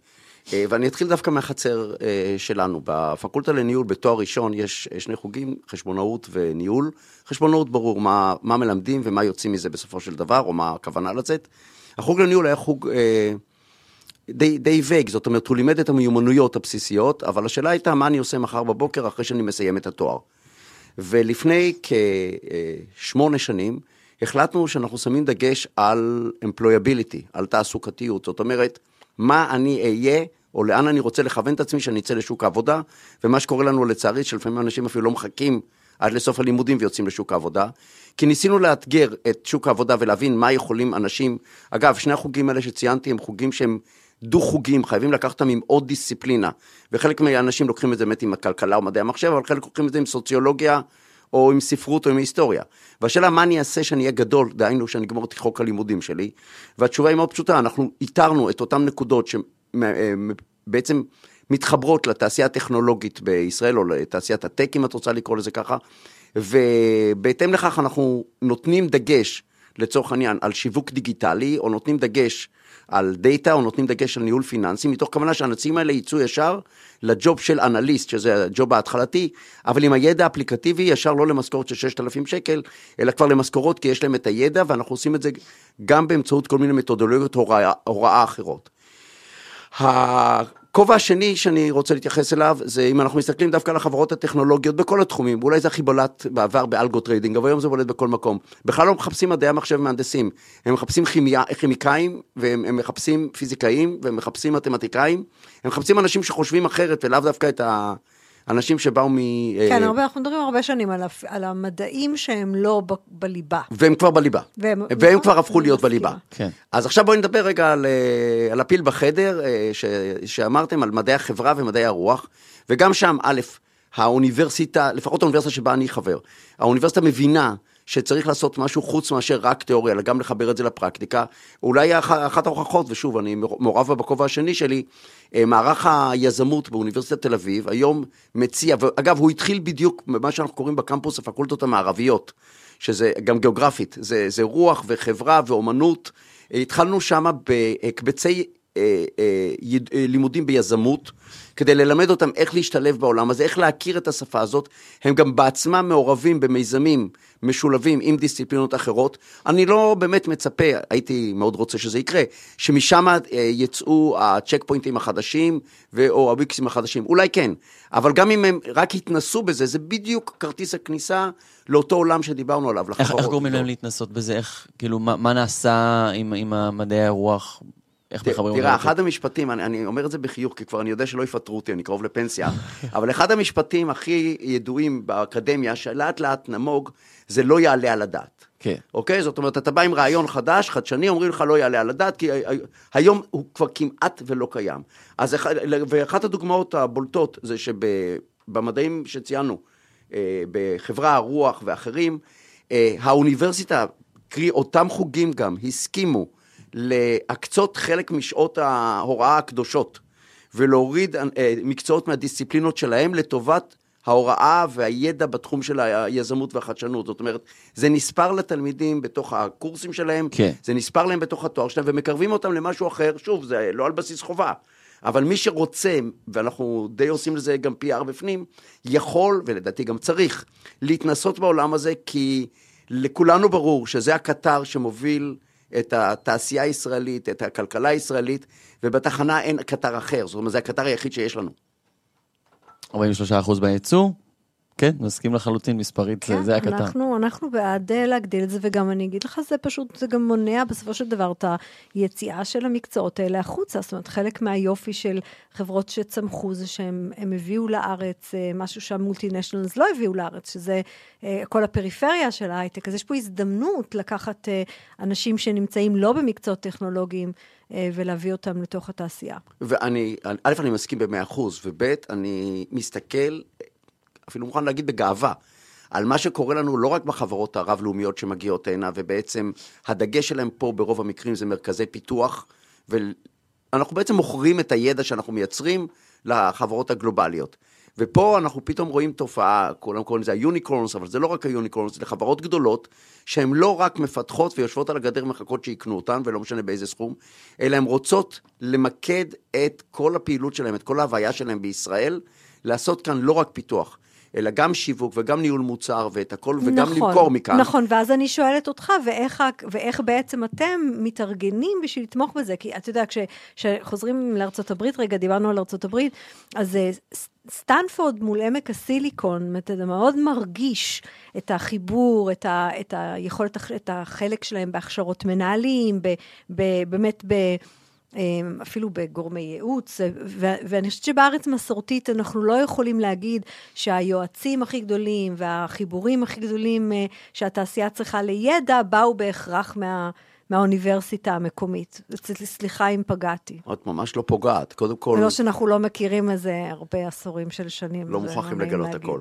אה, ואני אתחיל דווקא מהחצר אה, שלנו. בפקולטה לניהול, בתואר ראשון, יש שני חוגים, חשבונאות וניהול. חשבונאות ברור מה, מה מלמדים ומה יוצאים מזה בסופו של דבר, או מה הכוונה לצאת. החוג לניהול היה חוג... אה, די, די וייג, זאת אומרת, הוא לימד את המיומנויות הבסיסיות, אבל השאלה הייתה מה אני עושה מחר בבוקר אחרי שאני מסיים את התואר. ולפני כשמונה שנים, החלטנו שאנחנו שמים דגש על employability, על תעסוקתיות, זאת אומרת, מה אני אהיה, או לאן אני רוצה לכוון את עצמי שאני אצא לשוק העבודה, ומה שקורה לנו לצערי, שלפעמים אנשים אפילו לא מחכים עד לסוף הלימודים ויוצאים לשוק העבודה. כי ניסינו לאתגר את שוק העבודה ולהבין מה יכולים אנשים, אגב, שני החוגים האלה שציינתי הם חוגים שהם דו-חוגים, חייבים לקחת אותם עם עוד דיסציפלינה. וחלק מהאנשים לוקחים את זה באמת עם הכלכלה או מדעי המחשב, אבל חלק לוקחים את זה עם סוציולוגיה, או עם ספרות או עם היסטוריה. והשאלה מה אני אעשה שאני אהיה גדול, דהיינו שאני אגמור את חוק הלימודים שלי. והתשובה היא מאוד פשוטה, אנחנו איתרנו את אותן נקודות שבעצם מתחברות לתעשייה הטכנולוגית בישראל, או לתעשיית הטק, אם את רוצה לקרוא לזה ככה, ובהתאם לכך אנחנו נותנים דגש, לצורך העניין, על שיווק דיגיטלי, או נותנים דגש על דאטה, או נותנים דגש על ניהול פיננסי, מתוך כוונה שהנציגים האלה יצאו ישר לג'וב של אנליסט, שזה הג'וב ההתחלתי, אבל עם הידע האפליקטיבי, ישר לא למשכורת של 6,000 שקל, אלא כבר למשכורות, כי יש להם את הידע, ואנחנו עושים את זה גם באמצעות כל מיני מתודולוגיות הוראה, הוראה אחרות. הכובע השני שאני רוצה להתייחס אליו, זה אם אנחנו מסתכלים דווקא על החברות הטכנולוגיות בכל התחומים, אולי זה הכי בולט בעבר ב algo trading, אבל היום זה בולט בכל מקום. בכלל לא מחפשים מדעי המחשב ומהנדסים, הם מחפשים כימיה, כימיקאים, והם מחפשים פיזיקאים, והם מחפשים מתמטיקאים, הם מחפשים אנשים שחושבים אחרת ולאו דווקא את ה... אנשים שבאו מ... כן, הרבה, אנחנו מדברים הרבה שנים על, על המדעים שהם לא ב, בליבה. והם כבר בליבה. והם, והם כבר הפכו להיות בליבה. כן. אז עכשיו בואי נדבר רגע על, אה, על הפיל בחדר, אה, ש, שאמרתם על מדעי החברה ומדעי הרוח, וגם שם, א', האוניברסיטה, לפחות האוניברסיטה שבה אני חבר, האוניברסיטה מבינה שצריך לעשות משהו חוץ מאשר רק תיאוריה, אלא גם לחבר את זה לפרקטיקה. אולי אחת ההוכחות, ושוב, אני מעורב בה בכובע השני שלי, אה, מערך היזמות באוניברסיטת תל אביב, היום מציע, ואגב, הוא התחיל בדיוק במה שאנחנו קוראים בקמפוס הפקולטות המערביות, שזה גם גיאוגרפית, זה, זה רוח וחברה ואומנות. התחלנו שם בהקבצי אה, אה, אה, לימודים ביזמות, כדי ללמד אותם איך להשתלב בעולם הזה, איך להכיר את השפה הזאת. הם גם בעצמם מעורבים במיזמים משולבים עם דיסציפלינות אחרות. אני לא באמת מצפה, הייתי מאוד רוצה שזה יקרה, שמשם אה, יצאו הצ'ק פוינטים החדשים או הוויקסים החדשים. אולי כן, אבל גם אם הם רק יתנסו בזה, זה בדיוק כרטיס הכניסה לאותו עולם שדיברנו עליו, איך, לחברות. איך גורמים להם להתנסות בזה? איך, כאילו, מה, מה נעשה עם, עם מדעי הרוח? איך מחברים תראה? אחד המשפטים, אני, אני אומר את זה בחיוך, כי כבר אני יודע שלא יפטרו אותי, אני קרוב לפנסיה, אבל אחד המשפטים הכי ידועים באקדמיה, שלאט לאט נמוג, זה לא יעלה על הדעת. כן. אוקיי? זאת אומרת, אתה בא עם רעיון חדש, חדשני, אומרים לך לא יעלה על הדעת, כי היום הוא כבר כמעט ולא קיים. אז ואחת הדוגמאות הבולטות זה שבמדעים שציינו, אה, בחברה הרוח ואחרים, אה, האוניברסיטה, קרי אותם חוגים גם, הסכימו להקצות חלק משעות ההוראה הקדושות ולהוריד אה, מקצועות מהדיסציפלינות שלהם לטובת ההוראה והידע בתחום של היזמות והחדשנות. זאת אומרת, זה נספר לתלמידים בתוך הקורסים שלהם, כן. זה נספר להם בתוך התואר שלהם, ומקרבים אותם למשהו אחר, שוב, זה לא על בסיס חובה. אבל מי שרוצה, ואנחנו די עושים לזה גם PR בפנים, יכול, ולדעתי גם צריך, להתנסות בעולם הזה, כי לכולנו ברור שזה הקטר שמוביל את התעשייה הישראלית, את הכלכלה הישראלית, ובתחנה אין קטר אחר, זאת אומרת, זה הקטר היחיד שיש לנו. 43% בייצוא? כן, מסכים לחלוטין, מספרית, זה, זה הקטן. אנחנו, אנחנו בעד אה, להגדיל את זה, וגם אני אגיד לך, זה פשוט, זה גם מונע בסופו של דבר את היציאה של המקצועות האלה החוצה. זאת אומרת, חלק מהיופי של חברות שצמחו זה שהם הם הביאו לארץ אה, משהו שהמולטינשנלס לא הביאו לארץ, שזה אה, כל הפריפריה של ההייטק. אז יש פה הזדמנות לקחת אנשים שנמצאים לא במקצועות טכנולוגיים ולהביא אותם לתוך התעשייה. ואני, א', אני מסכים במאה אחוז, וב', אני מסתכל, אפילו מוכן להגיד בגאווה, על מה שקורה לנו לא רק בחברות הרב-לאומיות שמגיעות הנה, ובעצם הדגש שלהם פה ברוב המקרים זה מרכזי פיתוח, ואנחנו בעצם מוכרים את הידע שאנחנו מייצרים לחברות הגלובליות. ופה אנחנו פתאום רואים תופעה, כולם קוראים לזה היוניקורנס, אבל זה לא רק היוניקורנס, זה חברות גדולות, שהן לא רק מפתחות ויושבות על הגדר מחכות שיקנו אותן, ולא משנה באיזה סכום, אלא הן רוצות למקד את כל הפעילות שלהן, את כל ההוויה שלהן בישראל, לעשות כאן לא רק פיתוח, אלא גם שיווק וגם ניהול מוצר ואת הכל, וגם נכון, למכור מכאן. נכון, ואז אני שואלת אותך, ואיך, ואיך בעצם אתם מתארגנים בשביל לתמוך בזה? כי אתה יודע, כש- כשחוזרים לארצות הברית, רגע, דיברנו על ארצות הברית, אז אה, סטנפורד מול עמק הסיליקון, אתה מאוד מרגיש את החיבור, את, ה, את היכולת, את החלק שלהם בהכשרות מנהלים, ב, ב, באמת ב... אמ, אפילו בגורמי ייעוץ, ואני חושבת שבארץ מסורתית אנחנו לא יכולים להגיד שהיועצים הכי גדולים והחיבורים הכי גדולים אה, שהתעשייה צריכה לידע באו בהכרח מה, מהאוניברסיטה המקומית. סליחה אם פגעתי. את ממש לא פוגעת, קודם כל... לא שאנחנו לא מכירים איזה הרבה עשורים של שנים. לא מוכרחים לגלות. הכל.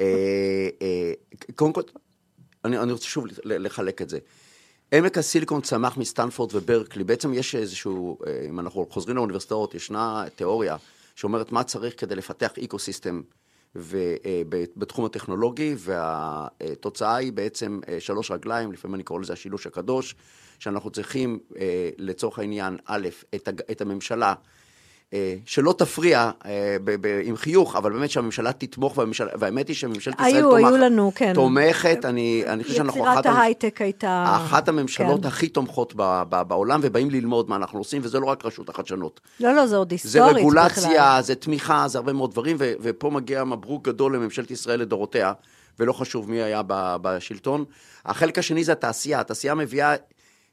אה, אה, קודם כל, אני, אני רוצה שוב לחלק את זה. עמק הסיליקון צמח מסטנפורד וברקלי, בעצם יש איזשהו, אה, אם אנחנו חוזרים לאוניברסיטאות, ישנה תיאוריה שאומרת מה צריך כדי לפתח אקו-סיסטם אה, בתחום הטכנולוגי, והתוצאה היא בעצם אה, שלוש רגליים, לפעמים אני קורא לזה השילוש הקדוש, שאנחנו צריכים לצורך העניין, א', את, הממשלה, שלא תפריע אה, עם חיוך, אבל באמת שהממשלה תתמוך, והאמת היא שממשלת ישראל היו, תומכת. היו לנו, כן. תומכת, אני, אני חושב שאנחנו יצירת אחת, המ- ההייטק הייתה... אחת הממשלות כן. הכי תומכות בעולם, ובאים ללמוד מה אנחנו עושים, וזה לא רק רשות החדשנות. לא, לא, זה עוד זה היסטורית בכלל. רגולציה, זה תמיכה, זה הרבה מאוד דברים, ופה מגיע מברוק גדול לממשלת ישראל לדורותיה, ולא חשוב מי היה בשלטון. החלק השני זה התעשייה, התעשייה מביאה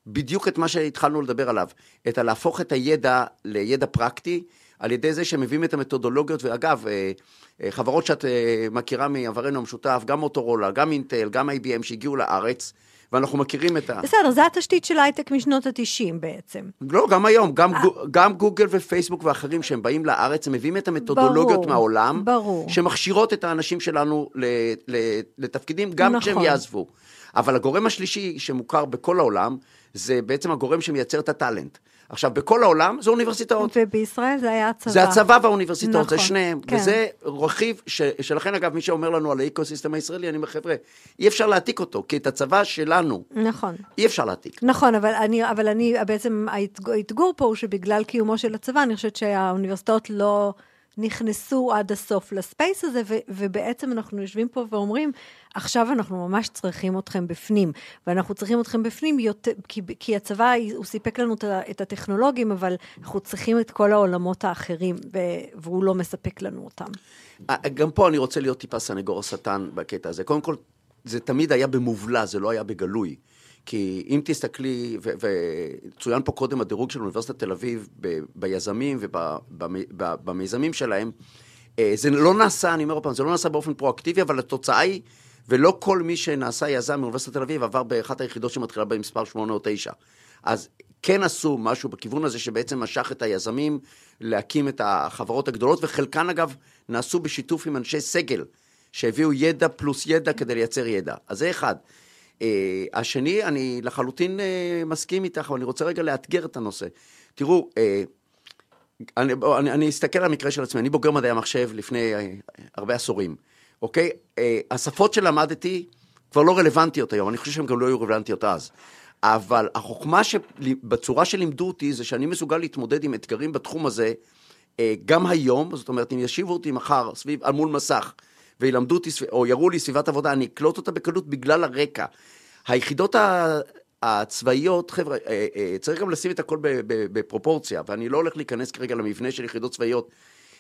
בדיוק את מה שהתחלנו לדבר עליו, את הלהפוך את הידע לידע פרקטי, על ידי זה שהם מביאים את המתודולוגיות, ואגב, אה, אה, חברות שאת אה, מכירה מעברנו המשותף, גם מוטורולה, גם אינטל, גם IBM שהגיעו לארץ, ואנחנו מכירים את ה... בסדר, זה התשתית של הייטק משנות ה-90 בעצם. לא, גם היום, גם, גו, גם גוגל ופייסבוק ואחרים שהם באים לארץ, הם מביאים את המתודולוגיות ברור, מהעולם, ברור. שמכשירות את האנשים שלנו ל, ל, לתפקידים, גם נכון. כשהם יעזבו. אבל הגורם השלישי שמוכר בכל העולם, זה בעצם הגורם שמייצר את ה talent. עכשיו, בכל העולם זה אוניברסיטאות. ובישראל זה היה הצבא. זה הצבא והאוניברסיטאות, זה נכון, שניהם. כן. וזה רכיב ש, שלכן, אגב, מי שאומר לנו על האקו-סיסטם הישראלי, אני אומר, חבר'ה, אי אפשר להעתיק אותו, כי את הצבא שלנו נכון. אי אפשר להעתיק. נכון, אבל אני, אבל אני, בעצם האתג- האתגור פה הוא שבגלל קיומו של הצבא, אני חושבת שהאוניברסיטאות לא נכנסו עד הסוף לספייס הזה, ו, ובעצם אנחנו יושבים פה ואומרים, עכשיו אנחנו ממש צריכים אתכם בפנים, ואנחנו צריכים אתכם בפנים יותר, כי, כי הצבא, הוא סיפק לנו את הטכנולוגים, אבל אנחנו צריכים את כל העולמות האחרים, והוא לא מספק לנו אותם. אה, גם פה אני רוצה להיות טיפה סנגור השטן בקטע הזה. קודם כל, זה תמיד היה במובלע, זה לא היה בגלוי. כי אם תסתכלי, וצוין פה קודם הדירוג של אוניברסיטת תל אביב ב- ביזמים ובמיזמים שלהם, אה, זה לא נעשה, אני אומר עוד פעם, זה לא נעשה באופן פרואקטיבי, אבל התוצאה היא, ולא כל מי שנעשה יזם מאוניברסיטת תל אביב עבר באחת היחידות שמתחילה במספר 8 או 9. אז כן עשו משהו בכיוון הזה שבעצם משך את היזמים להקים את החברות הגדולות, וחלקן אגב נעשו בשיתוף עם אנשי סגל, שהביאו ידע פלוס ידע כדי לייצר ידע. אז זה אחד. Uh, השני, אני לחלוטין uh, מסכים איתך, אבל אני רוצה רגע לאתגר את הנושא. תראו, uh, אני, אני, אני אסתכל על המקרה של עצמי, אני בוגר מדעי המחשב לפני uh, הרבה עשורים, אוקיי? Uh, השפות שלמדתי כבר לא רלוונטיות היום, אני חושב שהן גם לא היו רלוונטיות אז. אבל החוכמה שבצורה שלימדו אותי זה שאני מסוגל להתמודד עם אתגרים בתחום הזה אה, גם היום, זאת אומרת, אם ישיבו אותי מחר סביב, על מול מסך, וילמדו אותי, או יראו לי סביבת עבודה, אני אקלוט אותה בקלות בגלל הרקע. היחידות הצבאיות, חבר'ה, אה, אה, צריך גם לשים את הכל בפרופורציה, ואני לא הולך להיכנס כרגע למבנה של יחידות צבאיות.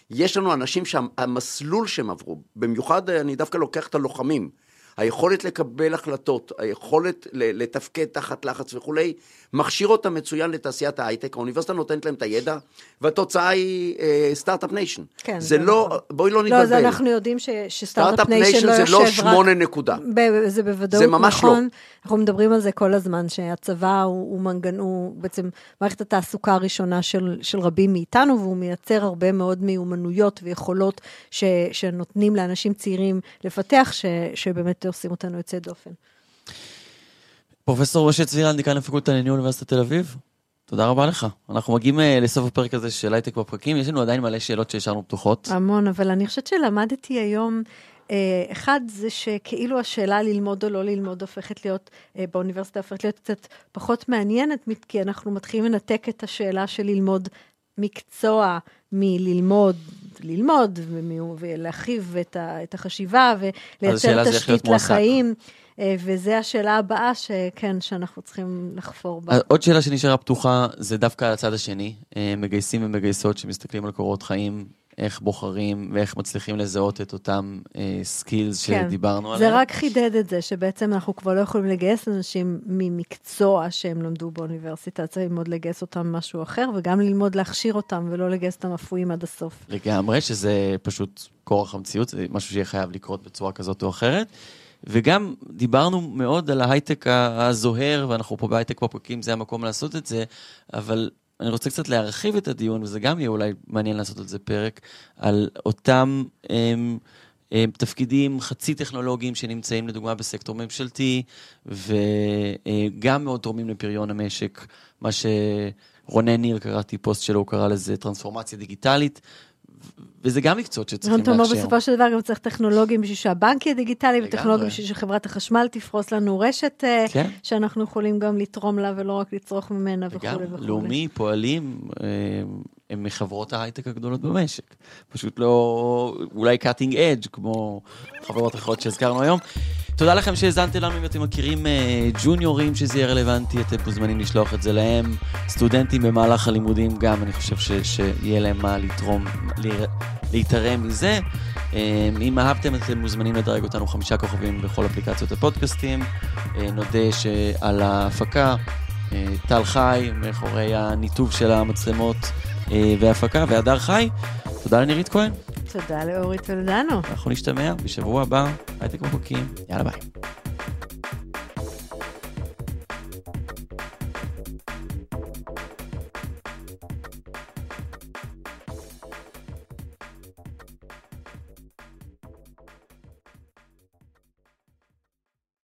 יש לנו אנשים שהמסלול שהם עברו, במיוחד אה, אני דווקא לוקח את הלוחמים, היכולת לקבל החלטות, היכולת לתפקד תחת לחץ וכולי, מכשיר אותם מצוין לתעשיית ההייטק, האוניברסיטה נותנת להם את הידע, והתוצאה היא start-up nation. כן, זה זה לא, נכון. בואי לא נתבלבל. לא, אז אנחנו יודעים ש start-up start-up nation nation לא זה יושב לא רק... שמונה נקודה. ב- זה בוודאות זה ממש נכון. לא. אנחנו מדברים על זה כל הזמן, שהצבא הוא, הוא מנגן, הוא בעצם מערכת התעסוקה הראשונה של, של רבים מאיתנו, והוא מייצר הרבה מאוד מיומנויות ויכולות ש, שנותנים לאנשים צעירים לפתח, ש, שבאמת עושים אותנו יוצאי דופן. פרופסור משה צבירן, דיקן הפקולטה לניהול אוניברסיטת תל אביב, תודה רבה לך. אנחנו מגיעים אה, לסוף הפרק הזה של הייטק בפקקים, יש לנו עדיין מלא שאלות שהשארנו פתוחות. המון, אבל אני חושבת שלמדתי היום, אה, אחד זה שכאילו השאלה ללמוד או לא ללמוד הופכת להיות, אה, באוניברסיטה הופכת להיות קצת פחות מעניינת, כי אנחנו מתחילים לנתק את השאלה של ללמוד מקצוע מללמוד, ללמוד ולהרחיב את, את החשיבה ולייצר תשתית. לחיים. אה, וזו השאלה הבאה שכן, שאנחנו צריכים לחפור בה. אה, עוד שאלה שנשארה פתוחה, זה דווקא על הצד השני. אה, מגייסים ומגייסות שמסתכלים על קורות חיים, איך בוחרים ואיך מצליחים לזהות את אותם skills שדיברנו עליהם. כן. זה רק חידד את זה, שבעצם אנחנו כבר לא יכולים לגייס אנשים ממקצוע שהם למדו באוניברסיטה, צריך ללמוד לגייס אותם משהו אחר, וגם ללמוד להכשיר אותם ולא לגייס אותם אפויים עד הסוף. לגמרי, שזה פשוט כורח המציאות, זה משהו שיהיה חייב לקרות בצורה כזאת או אחרת. וגם דיברנו מאוד על ההייטק הזוהר, ואנחנו פה בהייטק בפקקים, זה המקום לעשות את זה, אבל אני רוצה קצת להרחיב את הדיון, וזה גם יהיה אולי מעניין לעשות על זה פרק, על אותם הם, הם, תפקידים חצי טכנולוגיים שנמצאים לדוגמה בסקטור ממשלתי, וגם מאוד תורמים לפריון המשק, מה שרונן ניר, קראתי פוסט שלו, הוא קרא לזה טרנספורמציה דיגיטלית. וזה גם מקצועות שצריכים אתה אומר, להכשיר. בסופו של דבר גם צריך טכנולוגים בשביל שהבנק יהיה דיגיטלי. וטכנולוגים בשביל שחברת החשמל תפרוס לנו רשת, אה, כן. שאנחנו יכולים גם לתרום לה ולא רק לצרוך ממנה וכולי וגם וכולי. לאומי, פועלים, אה, הם מחברות ההייטק הגדולות במשק. פשוט לא, אולי cutting edge, כמו חברות אחרות שהזכרנו היום. תודה לכם שהאזנתם לנו, אם אתם מכירים אה, ג'וניורים שזה יהיה רלוונטי, אתם מוזמנים לשלוח את זה להם. סטודנטים במהלך הלימודים גם, אני חושב ש, שיהיה להם מה לתרום, להתערם מזה. אה, אם אהבתם, אתם מוזמנים לדרג אותנו חמישה כוכבים בכל אפליקציות הפודקאסטים. אה, נודה שעל ההפקה, טל חי, מאחורי הניתוב של המצלמות אה, וההפקה, והדר חי. תודה לנירית כהן. תודה לאורית ולדנו. אנחנו נשתמע בשבוע הבא, הייטק בפרקים. יאללה ביי.